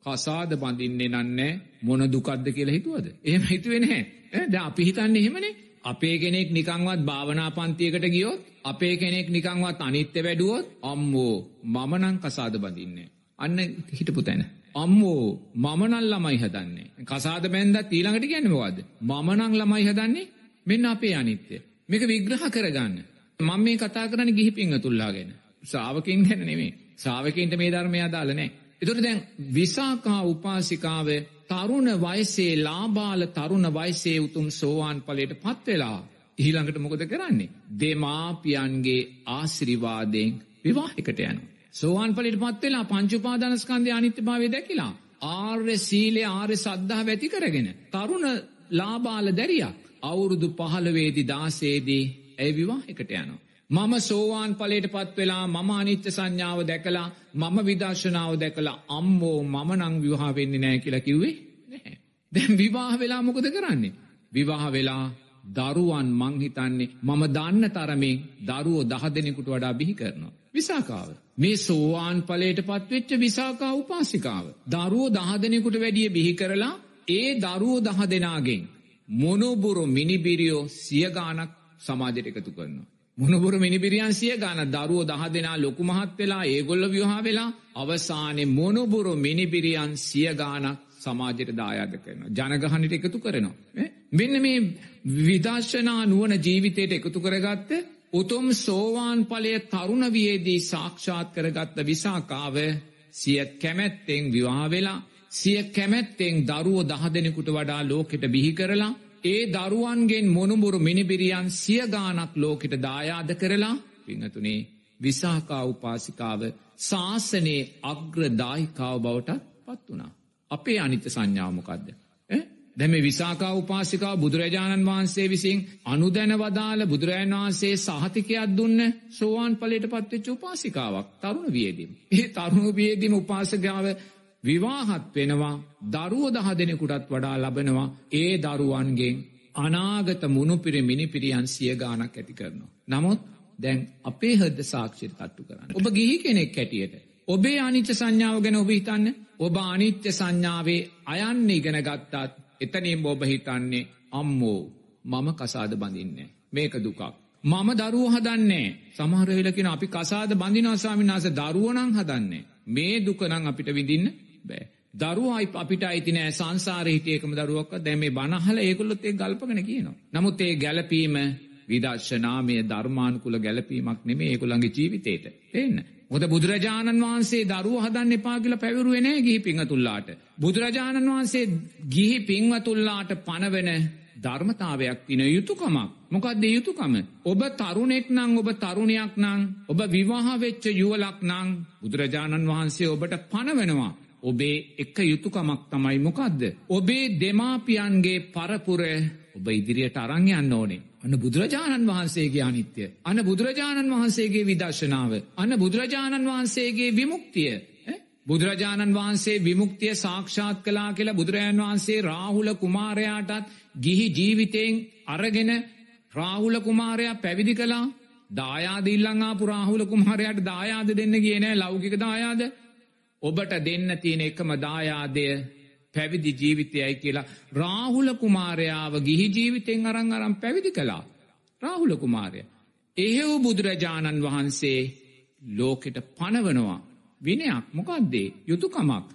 කසාද බඳින්නේ නන්නේ මොන දුකක්ද කියලා හිතුවද. එහෙම හිතුවෙන හැ ද අපි හිතන්න එහෙමනේ අපේ කෙනෙක් නිකංවත් භාවනා පන්තියකට ගියොත් අපේ කෙනෙක් නිකංවත් අනිත්‍ය වැඩුවොත් අම්මෝ මමනං කසාද බඳින්නේ. අන්න හිටපු තැන. අම්මෝ මමනල් ළමයි හදන්නේ. කසාද බැන්දත් ඊළඟට ගැනමවාද. මමනං ළමයි හදන්නේ මෙන්න අපේ අනිත්‍ය. මේක විග්‍රහ කරගන්න. මම මේ කතා කරන ගිහි පිංහ තුල්ලාගෙන. සාාවකින් හැන නෙමේ සාාවකින්ට මේ ධර්මය අදාල නෑ. එතොට දැන් විසාකා උපාසිකාව තරුණ වයසේ ලාබාල තරුණ වයසේ උතුම් සෝවාන් පලට පත්වෙලා ඊළඟට මොකද කරන්නේ. දෙමාපියන්ගේ ආසිරිවාදයෙන් විවාහිකට යනු. සෝවාන් පලට පත්වෙලා පංචුපාදනස්කන්දය අනිත්‍ය භාවය දැකිලා. ආර්ය සීලේ ආර්ය සද්ධා වැති කරගෙන. තරුණ ලාබාල දැරියක්. අවුරුදු පහළවේදි දාසේදී ඇයි විවාහිකට යනවා. මම සෝවාන් පලට පත් වෙලා මම අනිත්‍ය සංඥාව දැකලා මම විදර්ශනාව දැකලා අම්මෝ මම නං විවාහ වෙන්නේ නෑ කියලා කිව්වේ නැහැ. දැන් විවාහ වෙලා මොකද කරන්නේ. විවාහ වෙලා දරුවන් මංහිතන්නේ මම දන්න තරමින් දරුවෝ දහ දෙනෙකුට වඩා බිහි කරනවා. විසාකාව. මේ සෝවාන් පලට පත්වෙච්ච විසාකා උපාසිකාව. දරුවෝ දහ දෙනෙකුට වැඩිය බිහි කරලා ඒ දරුවෝ දහ දෙනාගෙන්. මොනොබුරු මිනිබිරියෝ සියගානක් සමාජයට එකතු කරනවා. මොනබුරු මිනිබිරියන් සිය ගාන දරුවෝ දහ දෙනා ලොකු මහත් වෙලා ඒගොල්ල ව්‍යහා වෙලා අවසානය මොනබුරු මිනිබිරියන් සිය ගානක් සමාජයට දායාද කරනවා. ජනගහනට එකතු කරනවා. මෙන්න මේ විදර්ශනා නුවන ජීවිතයට එකතු කරගත්ත උතුම් සෝවාන් පලය තරුණවියේදී සාක්ෂාත් කරගත්ත විසාකාව සිය කැමැත්තෙන් විවාහ වෙලා සිය කැමැත්තෙන් දරුවෝ දහ දෙනෙකුට වඩා ලෝකෙට බිහි කරලා ඒ දරුවන්ගෙන් මොනුබුරු මිනිබිරියන් සිය ගානක් ලෝකෙට දායාද කරලා පිංහතුනේ විසාකා උපාසිකාව ශාසනයේ අග්‍රදායිකාව බවට පත් වනා. අපේ අනිත්‍ය සංඥාවමොකක්ද. දැම විසාකා උපාසිකා බුදුරජාණන් වහන්සේ විසින් අනුදැන වදාළ බුදුරජාන් වහන්සේ සහතිකයක් දුන්න සෝවාන් පලට පත්වෙච්ච උපාසිකාවක් තරුණ වියදීම. ඒ තරුණ වියදීම උපාසකාව විවාහත් වෙනවා දරුව දහ දෙනෙකුටත් වඩා ලබනවා ඒ දරුවන්ගෙන් අනාගත මුණුපිරි මිනිපිරියන් සිය ගානක් ඇති කරනවා. නමුත් දැන් අපේ හද සාක්ෂිත තට්ටු කරන්න. ඔබ ගිහි කෙනෙක් හැටියට. ඔබේ අනිච්ච සංඥාව ගැන ඔබ හිතන්න ඔබ අනිත්‍ය සංඥාවේ අයන්න ඉගෙන ගත්තාත් එතනින් ඔබ හිතන්නේ අම්මෝ මම කසාද බඳින්නේ. මේක දුකක්. මම දරුව හදන්නේ සමහරවෙලකින අපි කසාද බඳිනවාසාමිනාස දරුවනං හදන්නේ. මේ දුකනං අපිට විඳින්න බෑ. දරුවයි අපිට අයිතිනෑ සංසාරහිටයකම දරුවක් දැම බනහල ඒකුල්ලොත් ඒ ගල්පගෙන කියනවා. නමුත් ඒ ගැලපීම විදර්ශනාමය ධර්මාන්කුල ගැලපීමක් නෙමේ ඒකුළන්ගේ ජීවිතේට. එන්න. හොද බුදුරජාණන් වහන්සේ දරුව හදන්න එපාගිල පැවරුවෙනෑ ගිහි පිංහතුල්ලාට. බුදුරජාණන් වහන්සේ ගිහි පිංවතුල්ලාට පනවෙන ධර්මතාවයක් තින යුතුකමක්. මොකක්ද යුතුකම. ඔබ තරුණෙක් නං ඔබ තරුණයක් නං ඔබ විවාහ වෙච්ච යුවලක් නං බුදුරජාණන් වහන්සේ ඔබට පනවෙනවා. ඔබේ එක යුතුකමක් තමයි මොකක්ද. ඔබේ දෙමාපියන්ගේ පරපුර ඔබ ඉදිරියට අරංයන්න ඕනේ. අන්න බුදුරජාණන් වහන්සේගේ අනිත්‍ය. අන බුදුරජාණන් වහන්සේගේ විදර්ශනාව. අන්න බුදුරජාණන් වහන්සේගේ විමුක්තිය. බුදුරජාණන් වහන්සේ විමුක්තිය සාක්ෂාත් කලා කියලා බුදුරජාණන් වහන්සේ රාහුල කුමාරයාටත් ගිහි ජීවිතයෙන් අරගෙන රාහුල කුමාරයා පැවිදි කලා දායාදිල්ලංආපු රාහුල කුමාරයට දායාද දෙන්න කියනෑ ලෞකික දායාද ඔබට දෙන්න තියෙන එකම දායාදය පැවිදි ජීවිතයයි කියලා රාහුල කුමාරයාව ගිහි ජීවිතෙන් අරං අරම් පැවිදි කළා. රාහුල කුමාරය. එහෙව් බුදුරජාණන් වහන්සේ ලෝකෙට පනවනවා. විනයක් මොකක්දේ යුතුකමක්.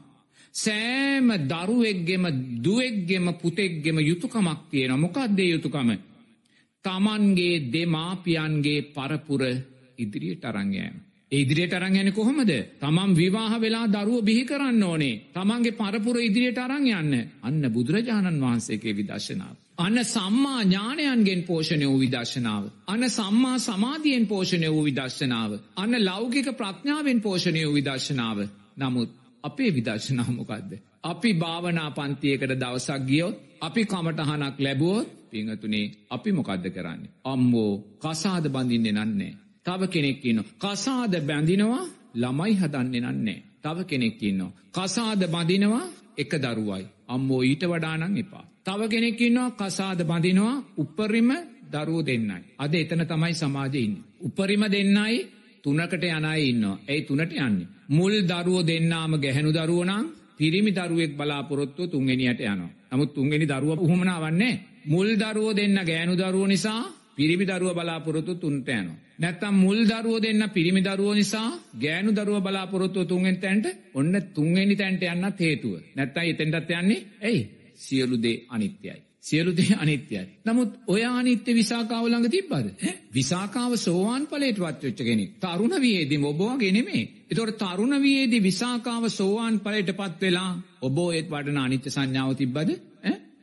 සෑම දරුවෙක්ගෙම දුවෙක්ගෙම පුතෙක්ගෙම යුතුකමක් තියෙන මොකක්දේ යුතුකම. තමන්ගේ දෙමාපියන්ගේ පරපුර ඉදිරියට අරංගෑම. ඉදිරියට අරංයන කොහොමද තමන් විවාහ වෙලා දරුව බිහි කරන්න ඕනේ තමන්ගේ පරපුර ඉදිරියට අරං යන්න අන්න බුදුරජාණන් වහන්සේගේ විදර්ශනාව. අන්න සම්මා ඥානයන්ගෙන් පෝෂණය වූ විදර්ශනාව. අන්න සම්මා සමාධියෙන් පෝෂණය වූ විදර්ශනාව. අන්න ලෞකික ප්‍රඥාවෙන් පෝෂණය වූ විදර්ශනාව. නමුත් අපේ විදර්ශනාමොකක්ද. අපි භාවනා පන්තියකට දවසක් ගියොත් අපි කමටහනක් ලැබුවොත් පිංහතුනේ අපි මොකක්ද කරන්නේ. අම්බෝ කසාද බඳින්නේ නන්නේ. තව කෙනෙක් ඉන්න. කසාද බැඳිනවා ළමයි හදන්නේ නන්නේ. තව කෙනෙක් ඉන්න. කසාද බඳිනවා එක දරුවයි. අම්මෝ ඊට වඩානං එපා. තව කෙනෙක් ඉන්නවා කසාද බඳිනවා උපරිම දරුවෝ දෙන්නයි. අද එතන තමයි සමාජයඉන්න. උපරිම දෙන්නයි තුනකට යනයි ඉන්නවා. ඇයි තුනට යන්නේ. මුල් දරුවෝ දෙන්නාම ගැහැනු දරුවනම් පිරිමි දරුවෙක් බලාපොරොත්තුව තුන්ගෙනියට යනවා. නමුත් තුන්ගෙනි දරුව පුහමනා වන්නේ. මුල් දරුවෝ දෙන්න ගෑනු දරුව නිසා පිරිමි දරුව බලාපොරොත්තු තුන්ට යනවා. නැත්තම් මුල් දරුව දෙන්න පිරිමි දරුව නිසා ගෑනු දරුව බලාපොරොත්තුව තුන්ගෙන් තැන්ට ඔන්න තුන්වෙනි තැන්ට යන්නත් හේතුව. නැත්තයි එතෙන්ටත් යන්නේ ඇයි සියලු දේ අනිත්‍යයි. සියලු දේ අනිත්‍යයි. නමුත් ඔය අනිත්‍ය විසාකාව ළඟ තිබ්බද? ඈ? විසාකාව සෝවාන් ඵලයට වත් වෙච්ච කෙනෙක්. තරුණ වියේදී ඔබ වගේ නෙමෙයි. ඒතකොට තරුණ වියේදී විසාකාව සෝවාන් ඵලයටපත් වෙලා ඔබ ඒත් වඩන අනිත්‍ය සංඥාව තිබ්බද?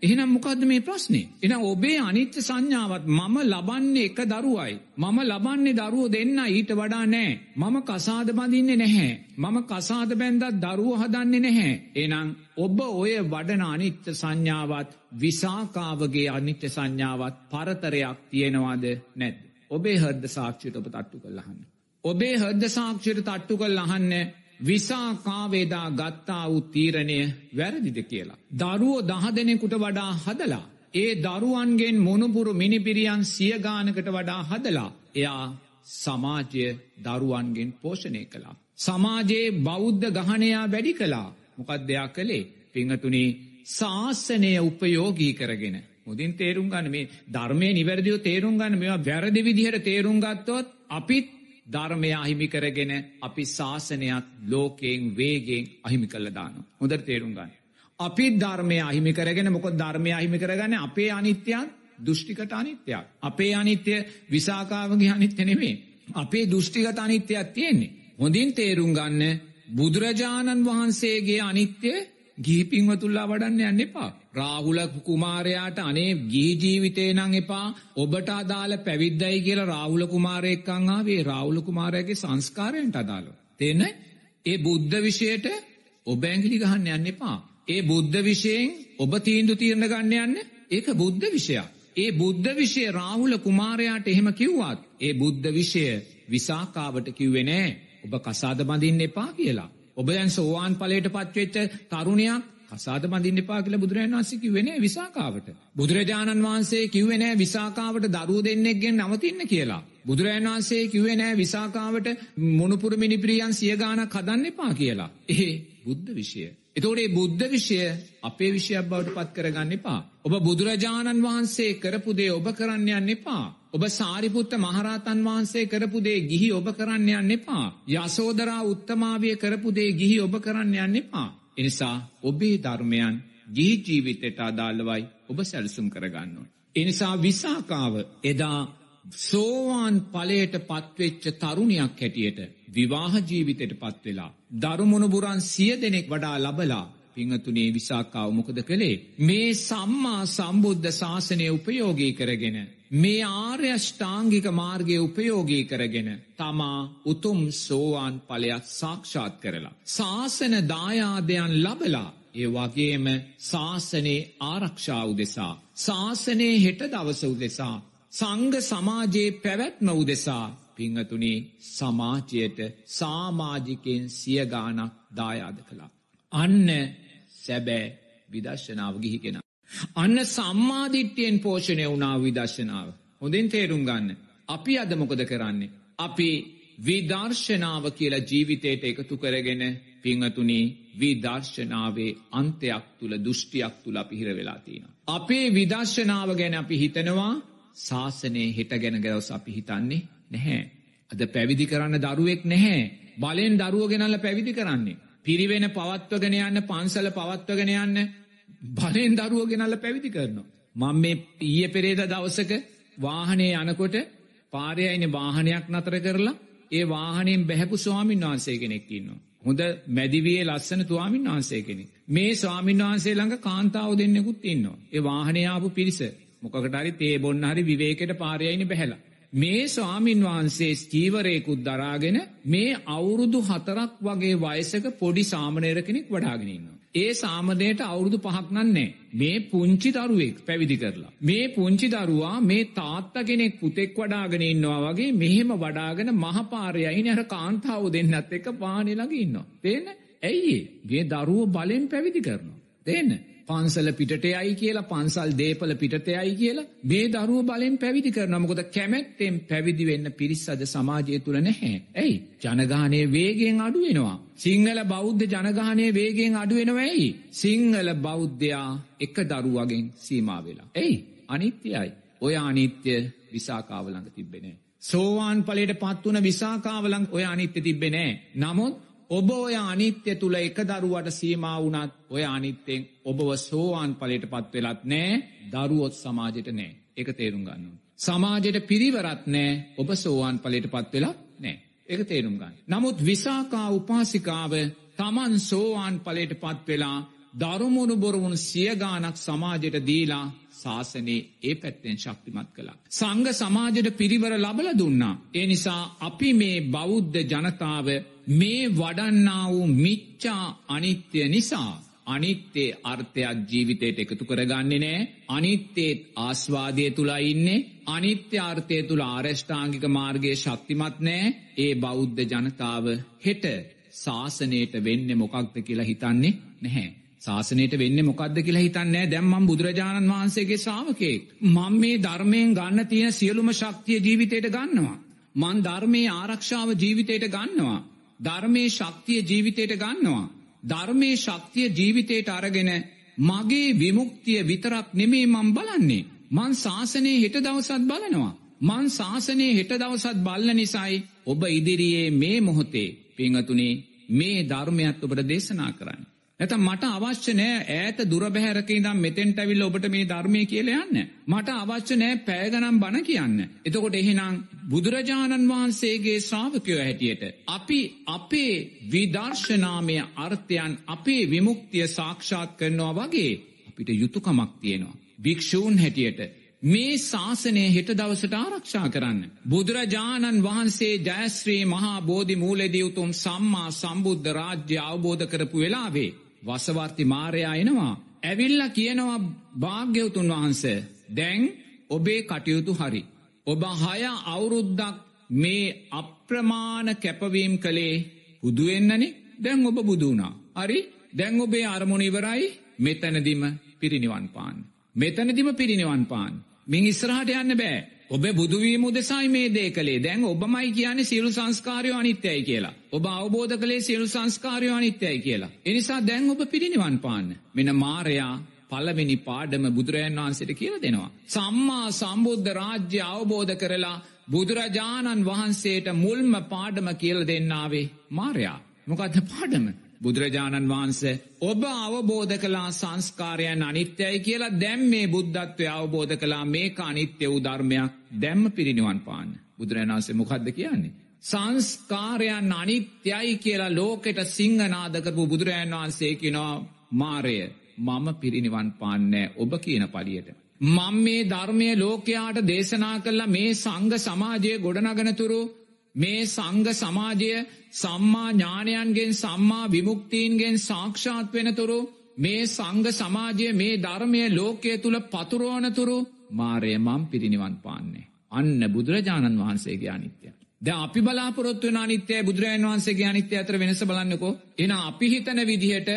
ඈ? එහෙනම් මොකද්ද මේ ප්‍රශ්නේ? එහෙනම් ඔබේ අනිත්‍ය සංඥාවත් මම ලබන්නේ එක දරුවයි. මම ලබන්නේ දරුවෝ දෙන්න ඊට වඩා නෑ. මම කසාද බඳින්නේ නැහැ. මම කසාද බැන්දත් දරුවෝ හදන්නේ නැහැ. එහෙනම් ඔබ ඔය වඩන අනිත්‍ය සංඥාවත් විසාකාවගේ අනිත්‍ය සංඥාවත් පරතරයක් තියෙනවද නැද්ද? ඔබේ හෘද සාක්ෂියට ඔබ තට්ටු කරලා අහන්න. ඔබේ හෘද සාක්ෂියට තට්ටු කරලා අහන්න විසාකාවේදා ගත්තා වූ තීරණය වැරදිද කියලා. දරුවෝ දහ දෙනෙකුට වඩා හදලා. ඒ දරුවන්ගෙන් මොනුපුරු මිනිපිරියන් සියගානකට වඩා හදලා. එයා සමාජය දරුවන්ගෙන් පෝෂණය කළා. සමාජයේ බෞද්ධ ගහනයා වැඩි කළා. මොකක් දෙයක් කළේ පිංහතුනි ශාසනය උපයෝගී කරගෙන. මුදින් තේරුම් ගන්න මේ ධර්මය නිවැරදිව තේරුම් ගන්න මෙවා වැරදි විදිහට තේරුම් ගත්තොත් අපිත් ධර්මය අහිමි කරගෙන අපි ශාසනයක් ලෝකයෙන් වේගෙන් අහිමි කළ දාන. හොඳට තේරුම් ගන්න. අපි ධර්මය අහිමි කරගෙන මොක ධර්මය අහිමි කරගන්න අපේ අනිත්‍යයන් දෘෂ්ටිකට අනිත්‍යයක්. අපේ අනිත්‍ය විසාකාවගේ අනිත්‍ය නෙමේ. අපේ දෘෂ්ටිගත අනිත්‍යයක් තියෙන්නේ. හොඳින් තේරුම් ගන්න බුදුරජාණන් වහන්සේගේ අනිත්‍ය ගිහිපින්වතුල්ලා වඩන්න යන්න එපා. රාහුල කුමාරයාට අනේ ගිහි ජීවිතේ නම් එපා ඔබට අදාළ පැවිද්දයි කියලා රාහුල කුමාරයෙක්කන් ආවේ රාහුල කුමාරයාගේ සංස්කාරයන්ට අදාළව. තේන ඒ බුද්ධ විෂයට ඔබ ඇඟිලි ගහන්න යන්න එපා. ඒ බුද්ධ විෂයෙන් ඔබ තීන්දුව తీරන ගන්න යන්න ඒක බුද්ධ විෂයක්. ඒ බුද්ධ විෂය රාහුල කුමාරයාට එහෙම කිව්වත් ඒ බුද්ධ විෂය විසාකාවට කිව්වේ නෑ. ඔබ කසාද බඳින්න එපා කියලා. ඔබ දැන් සෝවාන් ඵලයට පත්වෙච්ච තරුණයක් කසාද බඳින්න එපා කියලා බුදුරජාණන් වහන්සේ කිව්වේ නෑ විසාකාවට. බුදුරජාණන් වහන්සේ කිව්වේ නෑ විසාකාවට දරුවෝ දෙන්නෙක්ගෙන් නවතින්න කියලා. බුදුරජාණන් වහන්සේ කිව්වේ නෑ විසාකාවට මොනුපුරු මිනිපිරියන් සිය ගාණක් හදන්න එපා කියලා. ඒ බුද්ධ විෂය. එතකොට මේ බුද්ධ විෂය අපේ විෂයක් බවට පත් කරගන්න එපා. ඔබ බුදුරජාණන් වහන්සේ කරපු දේ ඔබ කරන්න යන්න එපා. ඔබ සාරිපුත්ත මහරහතන් වහන්සේ කරපු දේ ගිහි ඔබ කරන්න යන්න එපා. යසෝදරා උත්තමාවිය කරපු දේ ගිහි ඔබ කරන්න යන්න එපා. එනිසා ඔබේ ධර්මයන් ගිහි ජීවිතයට අදාළවයි ඔබ සැලසුම් කරගන්න ඕන. එනිසා විසාකාව එදා සෝවාන් ඵලයට පත්වෙච්ච තරුණයක් හැටියට විවාහ ජීවිතයට පත් වෙලා දරුමුණුබුරන් සිය දෙනෙක් වඩා ලබලා පිංහතුනේ විසාකාව මොකද කළේ මේ සම්මා සම්බුද්ධ ශාසනය උපයෝගී කරගෙන මේ ආර්යෂ්ඨාංගික මාර්ගය උපයෝගී කරගෙන තමා උතුම් සෝවාන් ඵලයක් සාක්ෂාත් කරලා ශාසන දායාදයන් ලබලා ඒ වගේම ශාසනයේ ආරක්ෂා උදෙසා ශාසනයේ හෙට දවස උදෙසා සංඝ සමාජයේ පැවැත්ම උදෙසා පිංහතුනේ සමාජයට සාමාජිකයෙන් සිය ගානක් දායාද කළා. අන්න සැබෑ විදර්ශනාව ගිහි කෙන. අන්න සම්මාධිට්‍යයෙන් පෝෂණය වුණාව විදර්ශනාව. හොඳින් තේරුම් ගන්න. අපි අද මොකද කරන්නේ. අපි විදර්ශනාව කියලා ජීවිතයට එකතු කරගෙන පිංහතුනී විදර්ශනාවේ අන්තයක් තුළ දෘෂ්ටියක් තුළ පිහිර වෙලා තියෙන. අපේ විදර්ශනාව ගැන අපි හිතනවා ශාසනයේ හෙට ගැන ගැවස් අපි හිතන්නේ නැහැ. අද පැවිදි කරන්න දරුවෙක් නැහැ. බලෙන් දරුව ගෙනල්ල පැවිදි කරන්නේ. පිරිවෙන පවත්වගෙන යන්න පන්සල පවත්වගෙන යන්න බලෙන් දරුව ගෙනල්ල පැවිදි කරනවා. මං මේ ඊය පෙරේද දවසක වාහනේ යනකොට පාරයයින වාහනයක් නතර කරලා ඒ වාහනෙන් බැහැපු ස්වාමීන් වහන්සේ කෙනෙක් ඉන්නවා. හොඳ මැදිවියේ ලස්සන තුවාමින් වහන්සේ කෙනෙක්. මේ ස්වාමීන් වහන්සේ ළඟ කාන්තාව දෙන්නෙකුත් ඉන්නවා. ඒ වාහනයාපු පිරිස මොකකට හරි තේ බොන්න හරි විවේකයට පාරයයින බැහැලා. මේ ස්වාමින් වහන්සේ ස්කීවරයකුත් දරාගෙන මේ අවුරුදු හතරක් වගේ වයසක පොඩි සාමනයර කෙනෙක් වඩාගෙනන්න. ඒ සාමනයට අවුරුදු පහක් නන්නේ. මේ පුංචි දරුවෙක් පැවිදි කරලා. මේ පුංචි දරුවා මේ තාත්ත කෙනෙක් පුතෙක් වඩාගෙන ඉන්නවා වගේ මෙහෙම වඩාගෙන මහපාරයයි නැර කාන්තාව දෙන්නත් එක පානෙලඟ ඉන්නවා. තේන ඇයි මේ දරුව බලෙන් පැවිදි කරනවා. දෙන්න. පන්සල පිටටයයි කියලා පන්සල් දේපල පිටතයයි කියලා මේ දරුව බලෙන් පැවිදි කරන මොකද කැමැත්තෙන් පැවිදි වෙන්න පිරිස් අද සමාජය තුළ නැහැ. ඇයි ජනගානය වේගෙන් අඩුවෙනවා. සිංහල බෞද්ධ ජනගානය වේගෙන් අඩුවෙනවා ඇයි. සිංහල බෞද්ධයා එක දරුවගෙන් සීමා වෙලා. ඇයි අනිත්‍යයි. ඔය අනිත්‍ය විසාකාවලඟ තිබෙනේ. සෝවාන් පලට පත්වන විසාකාවලං ඔය අනිත්‍ය තිබෙනෑ. නමුත් ඔබ ඔය අනිත්‍ය තුළ එක දරුවට සීමා වුණත් ඔය අනිත්තෙන් ඔබව සෝවාන් පලට පත් වෙලත් නෑ දරුවොත් සමාජයට නෑ එක තේරුම් ගන්න. සමාජයට පිරිවරත් නෑ ඔබ සෝවාන් පලට පත් වෙලත් නෑ එක තේරුම් ගන්න. නමුත් විසාකා උපාසිකාව තමන් සෝවාන් පලට පත් වෙලා දරුමුණු බොරුවුණු සියගානක් සමාජයට දීලා ශාසනයේ ඒ පැත්තෙන් ශක්තිමත් කළා. සංඝ සමාජයට පිරිවර ලබල දුන්නා. ඒ නිසා අපි මේ බෞද්ධ ජනතාව මේ වඩන්නා වූ මිච්චා අනිත්‍ය නිසා අනිත්‍යේ අර්ථයක් ජීවිතයට එකතු කරගන්නේ නෑ අනිත්‍යේත් ආස්වාදය තුලා ඉන්නේ අනිත්‍ය අර්ථය තුළ ආරෂ්ඨාංගික මාර්ගයේ ශක්තිමත් නෑ ඒ බෞද්ධ ජනතාව හෙට ශාසනයට වෙන්න මොකක්ද කියලා හිතන්නේ නැහැ. ශාසනයට වෙන්න මොකක්ද කියලා හිතන්නේ දැම්මම් බුදුරජාණන් වහන්සේගේ ශ්‍රාවකයෙක්. මං මේ ධර්මයෙන් ගන්න තියෙන සියලුම ශක්තිය ජීවිතයට ගන්නවා. මන් ධර්මයේ ආරක්ෂාව ජීවිතයට ගන්නවා. ධර්මයේ ශක්තිය ජීවිතයට ගන්නවා. ධර්මයේ ශක්තිය ජීවිතයට අරගෙන මගේ විමුක්තිය විතරක් නෙමේ මං බලන්නේ. මං ශාසනයේ හෙට දවසත් බලනවා. මං ශාසනයේ හෙට දවසත් බල්ල නිසයි ඔබ ඉදිරියේ මේ මොහොතේ පිංහතුනේ මේ ධර්මයත් ඔබට දේශනා කරන්න. ඇත මට අවශ්‍ය නෑ ඇත දුරබැහැරක දම් මෙතෙන්ට ඇවිල් ඔබට මේ ධර්මය කියල යන්න. මට අවශ්‍ය නෑ පෑගනම් බණ කියන්න. එතකොට එහෙනම් බුදුරජාණන් වහන්සේගේ ශ්‍රාවකයෝ හැටියට. අපි අපේ විදර්ශනාමය අර්ථයන් අපේ විමුක්තිය සාක්ෂාත් කරනවා වගේ අපිට යුතුකමක් තියෙනවා. භික්‍ෂූන් හැටියට. මේ ශාසනය හෙට දවසට ආරක්ෂා කරන්න. බුදුරජාණන් වහන්සේ ජයශ්‍රී මහා බෝධි මූලෙදියවතුම් සම්මා සම්බුද්ධ රාජ්‍ය අවබෝධ කරපු වෙලාවේ. වසවර්ති මාරයා එනවා. ඇවිල්ල කියනවා භාග්‍යවතුන් වහන්ස දැන් ඔබේ කටයුතු හරි. ඔබ හය අවුරුද්දක් මේ අප්‍රමාණ කැපවීම් කළේ හුදුවෙන්නනේ දැන් ඔබ බුදුනා. හරි දැන් ඔබේ අරමුණ ඉවරයි මෙතැනදිම පිරිනිවන් පාන්. මෙතනදිම පිරිනිවන් පාන්. මින් ඉස්රහට යන්න බෑ. ඔබ බුදුවීම උදෙසයි මේ දේ කළේ දැන් ඔබමයි කියන්නේ සියලු සංස්කාරයෝ අනිත්‍යයි කියලා. ඔබ අවබෝධ කළේ සියලු සංස්කාරයෝ අනිත්‍යයි කියලා. එනිසා දැන් ඔබ පිරිනිවන් පාන්න. මෙන මාරයා පළවෙනි පාඩම බුදුරජන් වහන්සේට කියල දෙනවා. සම්මා සම්බුද්ධ රාජ්‍ය අවබෝධ කරලා බුදුරජාණන් වහන්සේට මුල්ම පාඩම කියල දෙන්නාවේ මාරයා. මොකක්ද පාඩම. බුදුරජාණන් වහන්සේ ඔබ අවබෝධ කලා සංස්කාරයන් අනිත්‍යයි කියලා දැම් මේ බුද්ධත්වය අවබෝධ කලා මේ අනිත්‍ය වූ ධර්මයක් දැම්ම පිරිනිවන් පාන්න. බුදුරජාණන්සේ මොකක්ද කියන්නේ. සංස්කාරයන් අනිත්‍යයි කියලා ලෝකෙට සිංහනාදකරපු බුදුරජාන් වහන්සේ කිනවා මාරය මම පිරිනිවන් පාන්නෑ ඔබ කියන පලියට. මං මේ ධර්මය ලෝකයාට දේශනා කරලා මේ සංග සමාජය ගොඩනගනතුරු මේ සංග සමාජය සම්මා ඥානයන්ගෙන් සම්මා විමුක්තීන්ගෙන් සාක්ෂාත් වෙනතුරු මේ සංග සමාජය මේ ධර්මය ලෝකය තුළ පතුරෝනතුරු මාරය මම් පිරිනිවන් පාන්නේ. අන්න බුදුරජාණන් වහන්සේගේ අනිත්‍ය. ද අපි බලාපොරොත්ව අනිත්‍යය බුදුරජන් වහන්සේගේ අනිත්‍ය අතර වෙනස බලන්නකෝ එන අපි හිතන විදිහට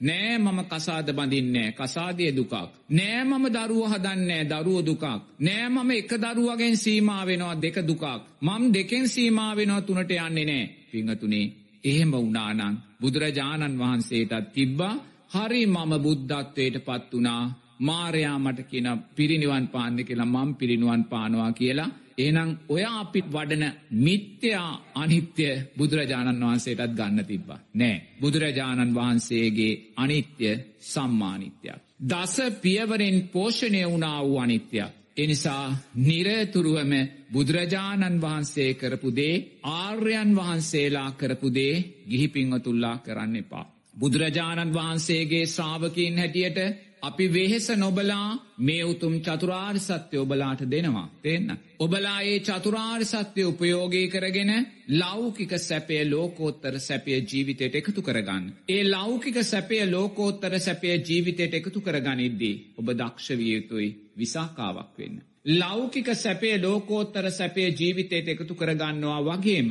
නෑ මම කසාද බඳින්නේ කසාදය දුකක්. නෑ මම දරුව හදන්නේ දරුව දුකක්. නෑ මම එක දරුවගෙන් සීමා වෙනවා දෙක දුකක්. මම් දෙකෙන් සීමා වෙනවා තුනට යන්නේ නෑ පිංහතුනේ එහෙම වනානං බුදුරජාණන් වහන්සේටත් තිබ්බා හරි මම බුද්ධත්වයට පත් වනා මාරයා මට කියන පිරිනිවන් පාන්න කියලා මම් පිරිනිවන් පානවා කියලා එනම් ඔය අපිත් වඩන මිත්‍යයා අනිත්‍ය බුදුරජාණන් වහන්සේටත් ගන්න තිබ්බා. නෑ බුදුරජාණන් වහන්සේගේ අනිත්‍ය සම්මානිත්‍යයක්. දස පියවරෙන් පෝෂණය වුණා වූ අනිත්‍යයක්. එනිසා නිරතුරුවම බුදුරජාණන් වහන්සේ කරපුදේ ආර්යන් වහන්සේලා කරපුදේ ගිහිපිංහතුල්ලා කරන්න එපා. බුදුරජාණන් වහන්සේගේ ශ්‍රාවකින් හැටියට අපි වෙහෙස නොබලා මේ උතුම් චතුරාර් සත්‍ය ඔබලාට දෙනවා. තිෙන්න. ඔබලා ඒ චතුරාර් සත්‍යය උපයෝගී කරගෙන ලෞකික සැපය ලෝකෝත්තර සැපය ජීවිතයට එකතු කරගන්න. ඒ ලෞකික සැපය ලෝකෝත්තර සැපය ජීවිතයට එකතු කරගනිද්දී ඔබ දක්ෂවිය යුතුයි විසාකාවක් වෙන්න. ලෞකික සැපේ ලෝකෝත්තර සැපේ ජීවිතයට එකතු කරගන්නවා වගේම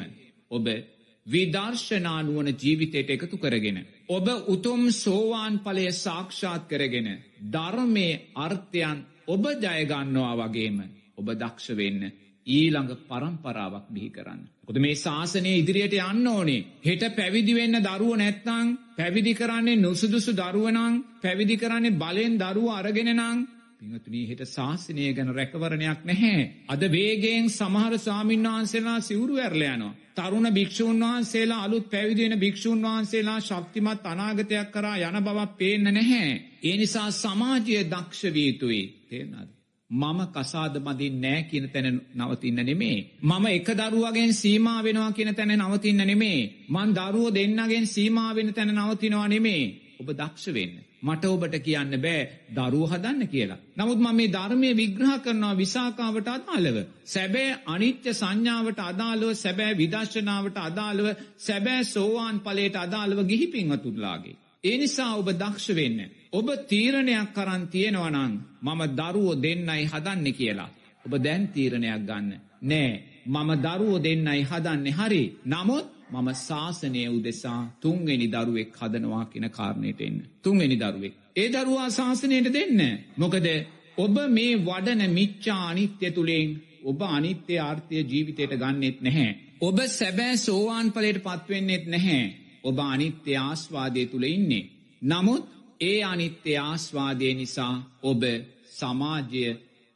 ඔබ විදර්ශනානුවන ජීවිතයට එකතු කරගෙන. ඔබ උතුම් සෝවාන් පලය සාක්ෂාත් කරගෙන. ධර්මය අර්ථයන් ඔබ ජයගන්නවා වගේම ඔබ දක්ෂ වෙන්න ඊළඟ පරම්පරාවක් බිහි කරන්න. කොද මේ ශාසනය ඉදිරියට යන්න ඕනේ හෙට පැවිදි වෙන්න දරුව නැත්තං පැවිදි කරන්නේ නුසුදුසු දරුවනං පැවිදි කරන්නේ බලෙන් දරුව අරගෙනනං පිංහතුනී හෙට ශාසනය ගැන රැකවරණයක් නැහැ. අද වේගෙන් සමහර ස්වාමීන් වහන්සේලා සිවුරු ඇරලයනවා. තරුණ භික්‍ෂූන් වහන්සේලා අලුත් පැවිදිෙන භික්‍ෂූන් වහන්සේලා ශක්තිමත් අනාගතයක් කරා යන බවක් පේන්න නැහැ. ඒ නිසා සමාජය දක්ෂවීතුයි තේනද. මම කසාද මදින් නෑ කියන තැන නවතින්න නෙමේ. මම එක දරුවගෙන් සීමා වෙනවා කියන තැන නවතින්න නෙමේ. මන් දරුව දෙන්නගෙන් සීමාවෙන තැන නවතිනවා නෙමේ. ඔබ දක්ෂ වෙන්න. මට ඔබට කියන්න බෑ දරුව හදන්න කියලා. නමුත් මම මේ ධර්මය විග්‍රහ කරනවා විසාකාවට අදාළව. සැබෑ අනිත්‍ය සංඥාවට අදාළව සැබෑ විදර්ශනාවට අදාළව සැබෑ සෝවාන් පලට අදාළව ගිහි පින්වතුරලාගේ. ඒ නිසා ඔබ දක්ෂ වෙන්න. ඔබ තීරණයක් කරන් තියෙනවනං මම දරුවෝ දෙන්නයි හදන්න කියලා. ඔබ දැන් තීරණයක් ගන්න. නෑ මම දරුවෝ දෙන්නයි හදන්නේ හරි. නමුත් මම ශාසනය උදෙසා තුන්වෙනි දරුවෙක් හදනවා කියෙන කාරණයට එන්න. තුන්වෙනි දරුවෙක්. ඒ දරුවා ශාසනයට දෙන්න. මොකද ඔබ මේ වඩන මිච්චා අනිත්‍ය තුළින් ඔබ අනිත්‍ය ආර්ථය ජීවිතයට ගන්නෙත් නැහැ. ඔබ සැබෑ සෝවාන් පලට පත්වෙන්නෙත් නැහැ. ඔබ අනිත්‍ය ආස්වාදය තුළ ඉන්නේ. නමුත් ඒ අනිත්‍ය ආස්වාදය නිසා ඔබ සමාජය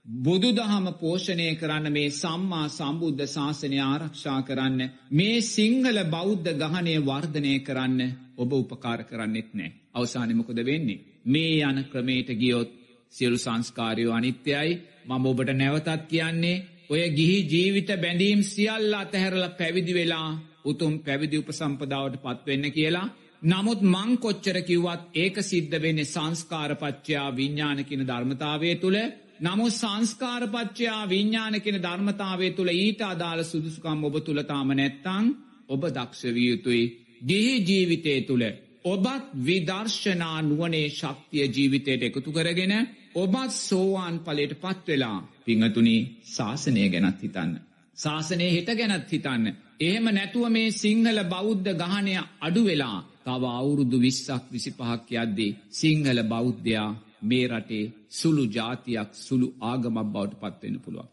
බුදු දහම පෝෂණය කරන්න මේ සම්මා සම්බුද්ධ ශාසනය ආරක්ෂා කරන්න මේ සිංහල බෞද්ධ ගහනය වර්ධනය කරන්න ඔබ උපකාර කරන්නෙත් නෑ. අවසානමකොද වෙන්නේ. මේ යන ක්‍රමේට ගියොත් සියලු සංස්කාරයෝ අනිත්‍යයි මම ඔබට නැවතත් කියන්නේ ඔය ගිහි ජීවිත බැඳීම් සියල්ල අතහැරල පැවිදි වෙලා උතුම් පැවිදි උපසම්පදාවට පත්වෙන්න කියලා නමුත් මං කොච්චර කිව්වත් ඒක සිද්ධ වෙන්නේ සංස්කාරපච්චයා විඤ්ඥානකින ධර්මතාවය තුළ නමුත් සංස්කාරපච්චයා විඤ්ඥානකෙන ධර්මතාවය තුළ ඊට අදාළ සුදුසුකම් ඔබ තුළතාම නැත්තං ඔබ දක්ෂවිය යුතුයි ගිහි ජීවිතය තුළ ඔබත් විදර්ශනා නුවනේ ශක්තිය ජීවිතයට එකතු කරගෙන ඔබත් සෝවාන් පලට පත්වෙලා පිංහතුනි ශාසනය ගැනත් හිතන්න. ශාසනය හිට ගැනත් හිතන්න. එහෙම නැතුව මේ සිංහල බෞද්ධ ගහනය අඩු වෙලා තව අවුරුදු විස්සක් විසි පහක් යද්දී සිංහල බෞද්ධයා මේ රටේ සුළු ජාතියක් සුළු ආගමක් බවට පත්වෙන පුළුවන්.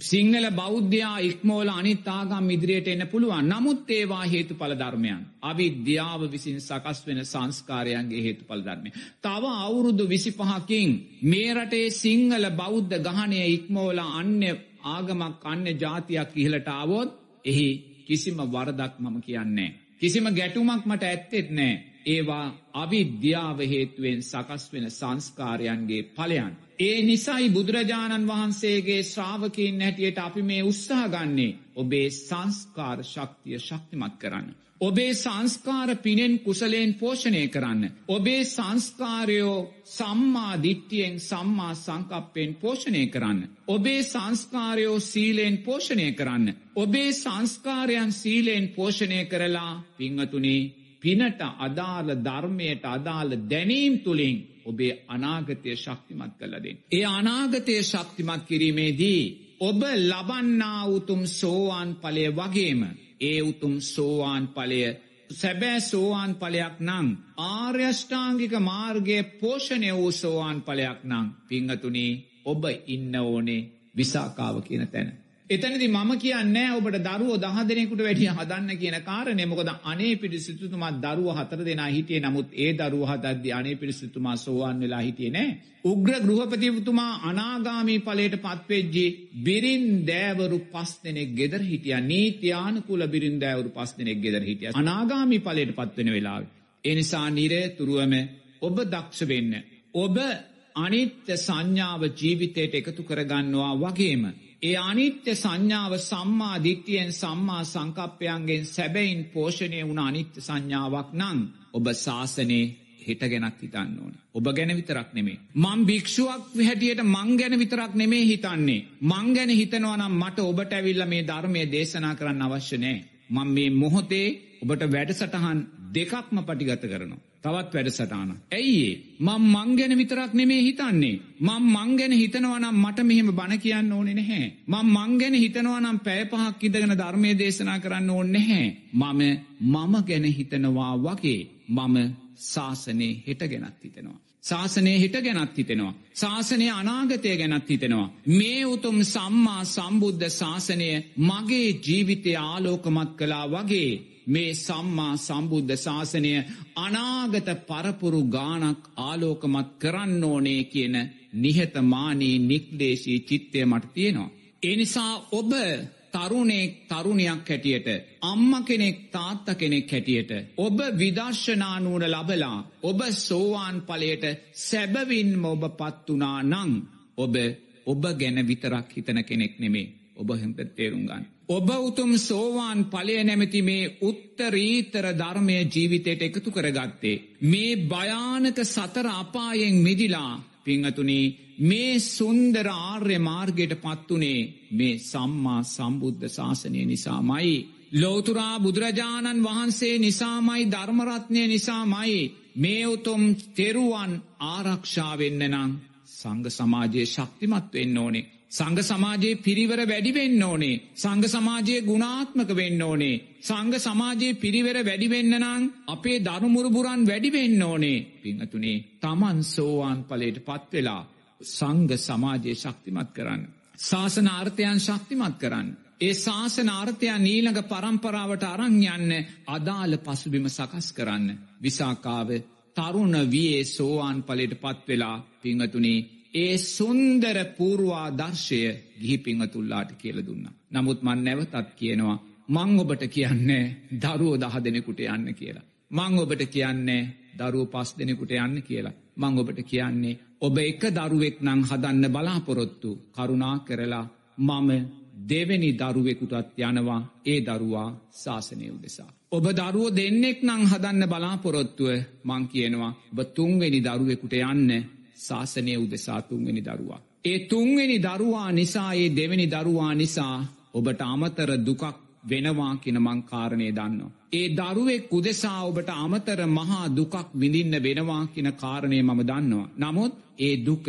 සිංහල බෞද්ධයා ඉක්මෝල අනිත්තාගම් ඉදිරියට එන්න පුළුවන් නමුත් ඒවා හේතු පල ධර්මයන්. අවිද්‍යාව විසින් සකස් වෙන සංස්කාරයන්ගේ හේතු පල ධර්මය. තව අවුරුදු විසි පහකින් මේ රටේ සිංහල බෞද්ධ ගහනය ඉක්මෝල අන්‍ය ආගමක් අන්‍ය ජාතියක් ඉහලට ආවොත් එහි කිසිම වරදක් මම කියන්නේ. කිසිම ගැටුමක් මට ඇත්තෙත් නෑ. ඒවා අවිද්‍යාව හේතුවෙන් සකස් වෙන සංස්කාරයන්ගේ පලයන්. ඒ නිසයි බුදුරජාණන් වහන්සේගේ ශ්‍රාවකයෙන් හැටියට අපි මේ උත්සාහ ගන්නේ ඔබේ සංස්කාර ශක්තිය ශක්තිමත් කරන්න. ඔබේ සංස්කාර පිනෙන් කුසලයෙන් පෝෂණය කරන්න. ඔබේ සංස්කාරයෝ සම්මා දිට්ටියෙන් සම්මා සංකප්පයෙන් පෝෂණය කරන්න. ඔබේ සංස්කාරයෝ සීලයෙන් පෝෂණය කරන්න. ඔබේ සංස්කාරයන් සීලයෙන් පෝෂණය කරලා පිංහතුනේ පිනට අදාළ ධර්මයට අදාළ දැනීම් තුළින් ඔබේ අනාගතය ශක්තිමත් කලදෙන්. ඒ අනාගතය ශක්තිමත් කිරීමේදී ඔබ ලබන්නා උතුම් සෝවාන් පලය වගේම ඒ උතුම් සෝවාන් පලය සැබෑ සෝවාන් පලයක් නං ආර්යෂ්ඨාංගික මාර්ගය පෝෂණය වූ සෝවාන් පලයක් නං පිංහතුනී ඔබ ඉන්න ඕනේ විසාකාව කියන තැන. එතනදි මම කියන්න ඔබට දරුව දහ දෙනෙකුට වැඩිය හදන්න කියන කාරණය මොකද අනේ පිරිසිතුතුමා දරුව හතර දෙනා හිටියේ නමුත් ඒ දරුව හදද්දි අනේ පිරිසිතුමා සෝවාන් වෙලා හිටියේ නෑ. උග්‍ර ගෘහපතිතුමා අනාගාමී පලට පත්වෙජ්ජි බිරින් දෑවරු පස් දෙනෙක් ගෙදර හිටිය නීතියානකුල බිරින් දෑවරු පස් දෙනෙක් ගෙදර හිටිය අනාගාමී පලට පත්වෙන වෙලාව. එනිසා නිරේ තුරුවම ඔබ දක්ෂ වෙන්න. ඔබ අනිත්‍ය සංඥාව ජීවිතයට එකතු කරගන්නවා වගේම. ඒ අනිත්‍ය සංඥාව සම්මා දිට්ටියෙන් සම්මා සංකප්පයන්ගෙන් සැබැයින් පෝෂණය වුණ අනිත්‍ය සංඥාවක් නං ඔබ ශාසනයේ හිට ගැනත් හිතන්න ඕන. ඔබ ගැන විතරක් නෙමේ. මං භික්ෂුවක් හැටියට මං ගැන විතරක් නෙමේ හිතන්නේ. මං ගැන හිතනවනම් මට ඔබට ඇවිල්ල මේ ධර්මය දේශනා කරන්න අවශ්‍ය නෑ. මං මේ මොහොතේ ඔබට වැඩසටහන් දෙකක්ම පටිගත කරනවා. තවත් වැඩසටාන. ඇයිඒ මං මං ගැන විතරක් නෙමේ හිතන්නේ. මං මං ගැන හිතනවනම් මට මෙහෙම බණ කියන්න ඕනෙ නැහැ. මං මං ගැන හිතනවනම් පැයපහක් ඉදගෙන ධර්මය දේශනා කරන්න ඕන්න නැහැ. මම මම ගැන හිතනවා වගේ මම ශාසනය හෙට ගැනත් හිතෙනවා. ශාසනය හිට ගැනත් හිතෙනවා. ශාසනය අනාගතය ගැනත් හිතෙනවා. මේ උතුම් සම්මා සම්බුද්ධ ශාසනය මගේ ජීවිතය ආලෝකමත් කලා වගේ මේ සම්මා සම්බුද්ධ ශාසනය අනාගත පරපුරු ගානක් ආලෝකමත් කරන්න ඕනේ කියන නිහතමානී නික්දේශී චිත්තය මට තියෙනවා. එනිසා ඔබ තරුණෙක් තරුණයක් හැටියට අම්ම කෙනෙක් තාත්ත කෙනෙක් හැටියට ඔබ විදර්ශනානුවන ලබලා ඔබ සෝවාන් පලයට සැබවින්ම ඔබ පත්වනා නං ඔබ ඔබ ගැන විතරක් හිතන කෙනෙක් නෙමේ ඔබ හෙම්ප තේරුම්ගන්න. ඔබ උතුම් සෝවාන් පලය නැමැති මේ උත්තරීතර ධර්මය ජීවිතයට එකතු කරගත්තේ. මේ භයානක සතර අපායෙන් මිදිලා පිංහතුනී මේ සුන්දර ආර්ය මාර්ගයට පත්වනේ මේ සම්මා සම්බුද්ධ ශාසනය නිසාමයි. ලෝතුරා බුදුරජාණන් වහන්සේ නිසාමයි ධර්මරත්නය නිසාමයි මේ උතුම් තෙරුවන් ආරක්ෂාවෙන්න නං සංග සමාජයේ ශක්තිමත් වෙන්න ඕනේ. සංග සමාජයේ පිරිවර වැඩිවෙන්න ඕනේ. සංග සමාජයේ ගුණාත්මක වෙන්න ඕනේ. සංග සමාජයේ පිරිවර වැඩිවෙන්න නං අපේ දරුමුරුබුරන් වැඩිවෙන්න ඕනේ. පිංහතුනේ තමන් සෝවාන් පලට පත්වෙලා සංග සමාජයේ ශක්තිමත් කරන්න. ශාසන ආර්ථයන් ශක්තිමත් කරන්න. ඒ ශාසන ආර්ථයන් නීළඟ පරම්පරාවට අරං යන්න අදාළ පසුබිම සකස් කරන්න. විසාකාව තරුණ වයේ සෝවාන් පලට පත්වෙලා පිංහතුනේ ඒ සුන්දර පූර්වා දර්ශය ගිහි පිංහතුල්ලාට කියල දුන්න. නමුත් මන් නැවතත් කියනවා මං ඔබට කියන්නේ දරුවෝ දහ දෙනෙකුට යන්න කියලා. මං ඔබට කියන්නේ දරුව පස් දෙනෙකුට යන්න කියලා. මං ඔබට කියන්නේ ඔබ එක දරුවෙක් නං හදන්න බලාපොරොත්තු කරුණා කරලා මම දෙවැනි දරුවෙකුටත් යනවා ඒ දරුවා ශාසනය උදෙසා. ඔබ දරුව දෙන්නෙක් නං හදන්න බලාපොරොත්තුව මං කියනවා ඔබ තුන්වෙනි දරුවෙකුට යන්න ශාසනය උදෙසා තුන්වෙනි දරුවා. ඒ තුන්වෙනි දරුවා නිසා ඒ දෙවැනි දරුවා නිසා ඔබට අමතර දුකක් වෙනවා කින මංකාරණය දන්න. ඒ දරුවෙක් උදෙසා ඔබට අමතර මහා දුකක් විඳින්න වෙනවා කින කාරණය මම දන්නවා. නමුත් ඒ දුක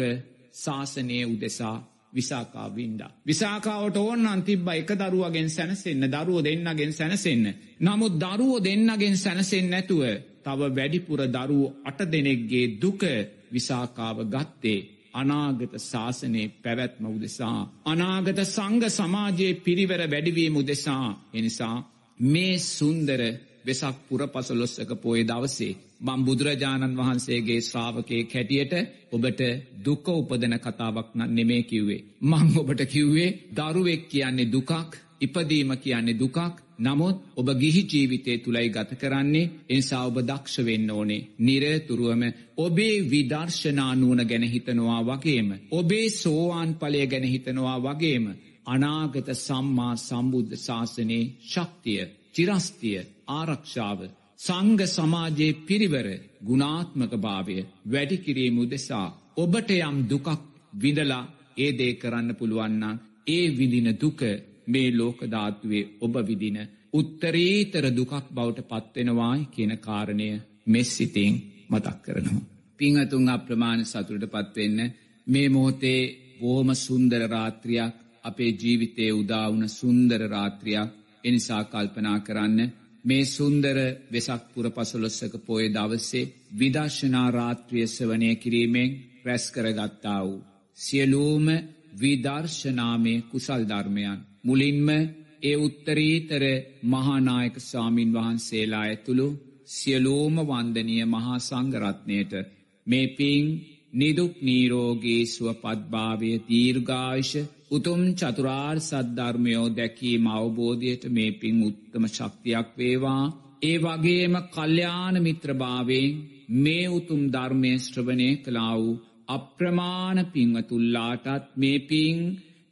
ශාසනය උදෙසා විසාකා වින්ඩ. විසාකාවට ඕන්න අන්තිබ්බ එක දරුවගෙන් සැනසෙන්න දරුව දෙන්නගෙන් සැනසෙන්න. නමුත් දරුවෝ දෙන්නගෙන් සැනසෙන් නැතුව තව වැඩිපුර දරුව අට දෙනෙක්ගේ දුක විසාකාව ගත්තේ අනාගත ශාසනයේ පැවැත්ම උදෙසා. අනාගත සංග සමාජයේ පිරිවර වැඩිවීම උදෙසා එනිසා මේ සුන්දර වෙසක් පුරපසලොස්සක පෝය දවසේ මං බුදුරජාණන් වහන්සේගේ ශ්‍රාවකය කැටියට ඔබට දුක උපදන කතාවක් නම් නෙමේ කිව්වේ. මං ඔබට කිව්වේ දරුවෙක් කියන්නේ දුකක් ඉපදීම කියන්නේ දුකක්. නමුත් ඔබ ගිහි ජීවිතය තුළයි ගත කරන්නේ. එනිසා ඔබ දක්ෂ වෙන්න ඕනේ. නිරතුරුවම ඔබේ විදර්ශනානුවන ගැන හිතනවා වගේම ඔබේ සෝවාන් පලය ගැන හිතනවා වගේම අනාගත සම්මා සම්බුද්ධ ශාසනයේ ශක්තිය චිරස්තිය ආරක්ෂාව සංග සමාජයේ පිරිවර ගුණාත්මක භාවය වැඩිකිරීම උදෙසා ඔබට යම් දුකක් විඳලා ඒ දේ කරන්න පුළුවන්නම් ඒ විදින දුක මේ ලෝකධාත්තුවේ ඔබ විදින උත්තරීතර දුකක් බවට පත්වෙනවායි කියන කාරණය මෙස්සිතිං මතක් කරනවා. පිංහතුන් අප්‍රමාණ සතුරට පත්වෙන්න මේ මොහොතේ බෝම සුන්දර රාත්‍රියක් අපේ ජීවිතය උදාවුන සුන්දර රාත්‍රියක් එනිසා කල්පනා කරන්න මේ සුන්දර වෙසක් පුර පසොලොස්සක පෝය දවස්සේ විදර්ශනා රාත්‍රිය සවනය කිරීමෙන් රැස් කරගත්තා වූ. සියලූම විදර්ශනාමය කුසල් ධර්මයන්. මුලින්ම ඒ උත්තරීතර මහානායක ස්වාමීන් වහන්සේලා ඇතුළු සියලූම වන්දනය මහා සංගරත්නයට මේ පින් නිදුක් නීරෝගේ සුවපත්භාවය දීර්ඝායිෂ උතුම් චතුරාර් සද්ධර්මයෝ දැකීම අවබෝධයට මේ පින් උත්තම ශක්තියක් වේවා. ඒ වගේම කල්්‍යාන මිත්‍රභාවෙන් මේ උතුම් ධර්මය ශ්‍රවණය කලා වූ අප්‍රමාණ පිංවතුල්ලාටත් මේ පින්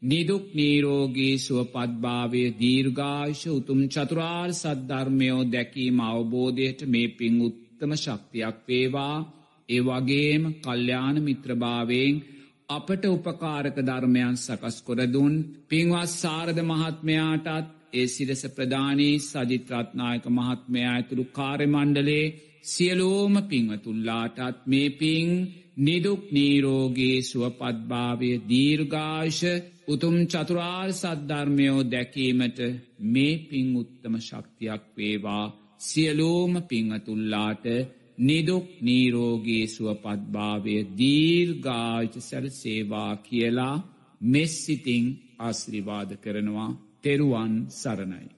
නිදුක් නීරෝගී සුවපත්භාවය දීර්ඝාශ උතුම් චතුරාර් සද්ධර්මයෝ දැකීම අවබෝධයට මේ පින් උත්තම ශක්තියක් වේවා. ඒ වගේම කල්්‍යාන මිත්‍රභාවයෙන් අපට උපකාරක ධර්මයන් සකස් කොරදුන් පින්වත් සාරධ මහත්මයාටත් ඒ සිරස ප්‍රධානී සජිත්‍රත්නායක මහත්මයා ඇතුළු කාර්යමණ්ඩලේ සියලෝම පිංවතුල්ලාටත් මේ පින් නිදුක් නීරෝගේ සුවපත්භාවය දීර්ඝාශ උතුම් චතුරාර් සද්ධර්මයෝ දැකීමට මේ පින් උත්තම ශක්තියක් වේවා සියලෝම පිංහතුල්ලාට නිදුක් නීරෝගේ සුවපත්භාවය දීර්ඝාච සැර සේවා කියලා මෙස්සිතිං ආශ්‍රිවාද කරනවා තෙරුවන් සරණයි.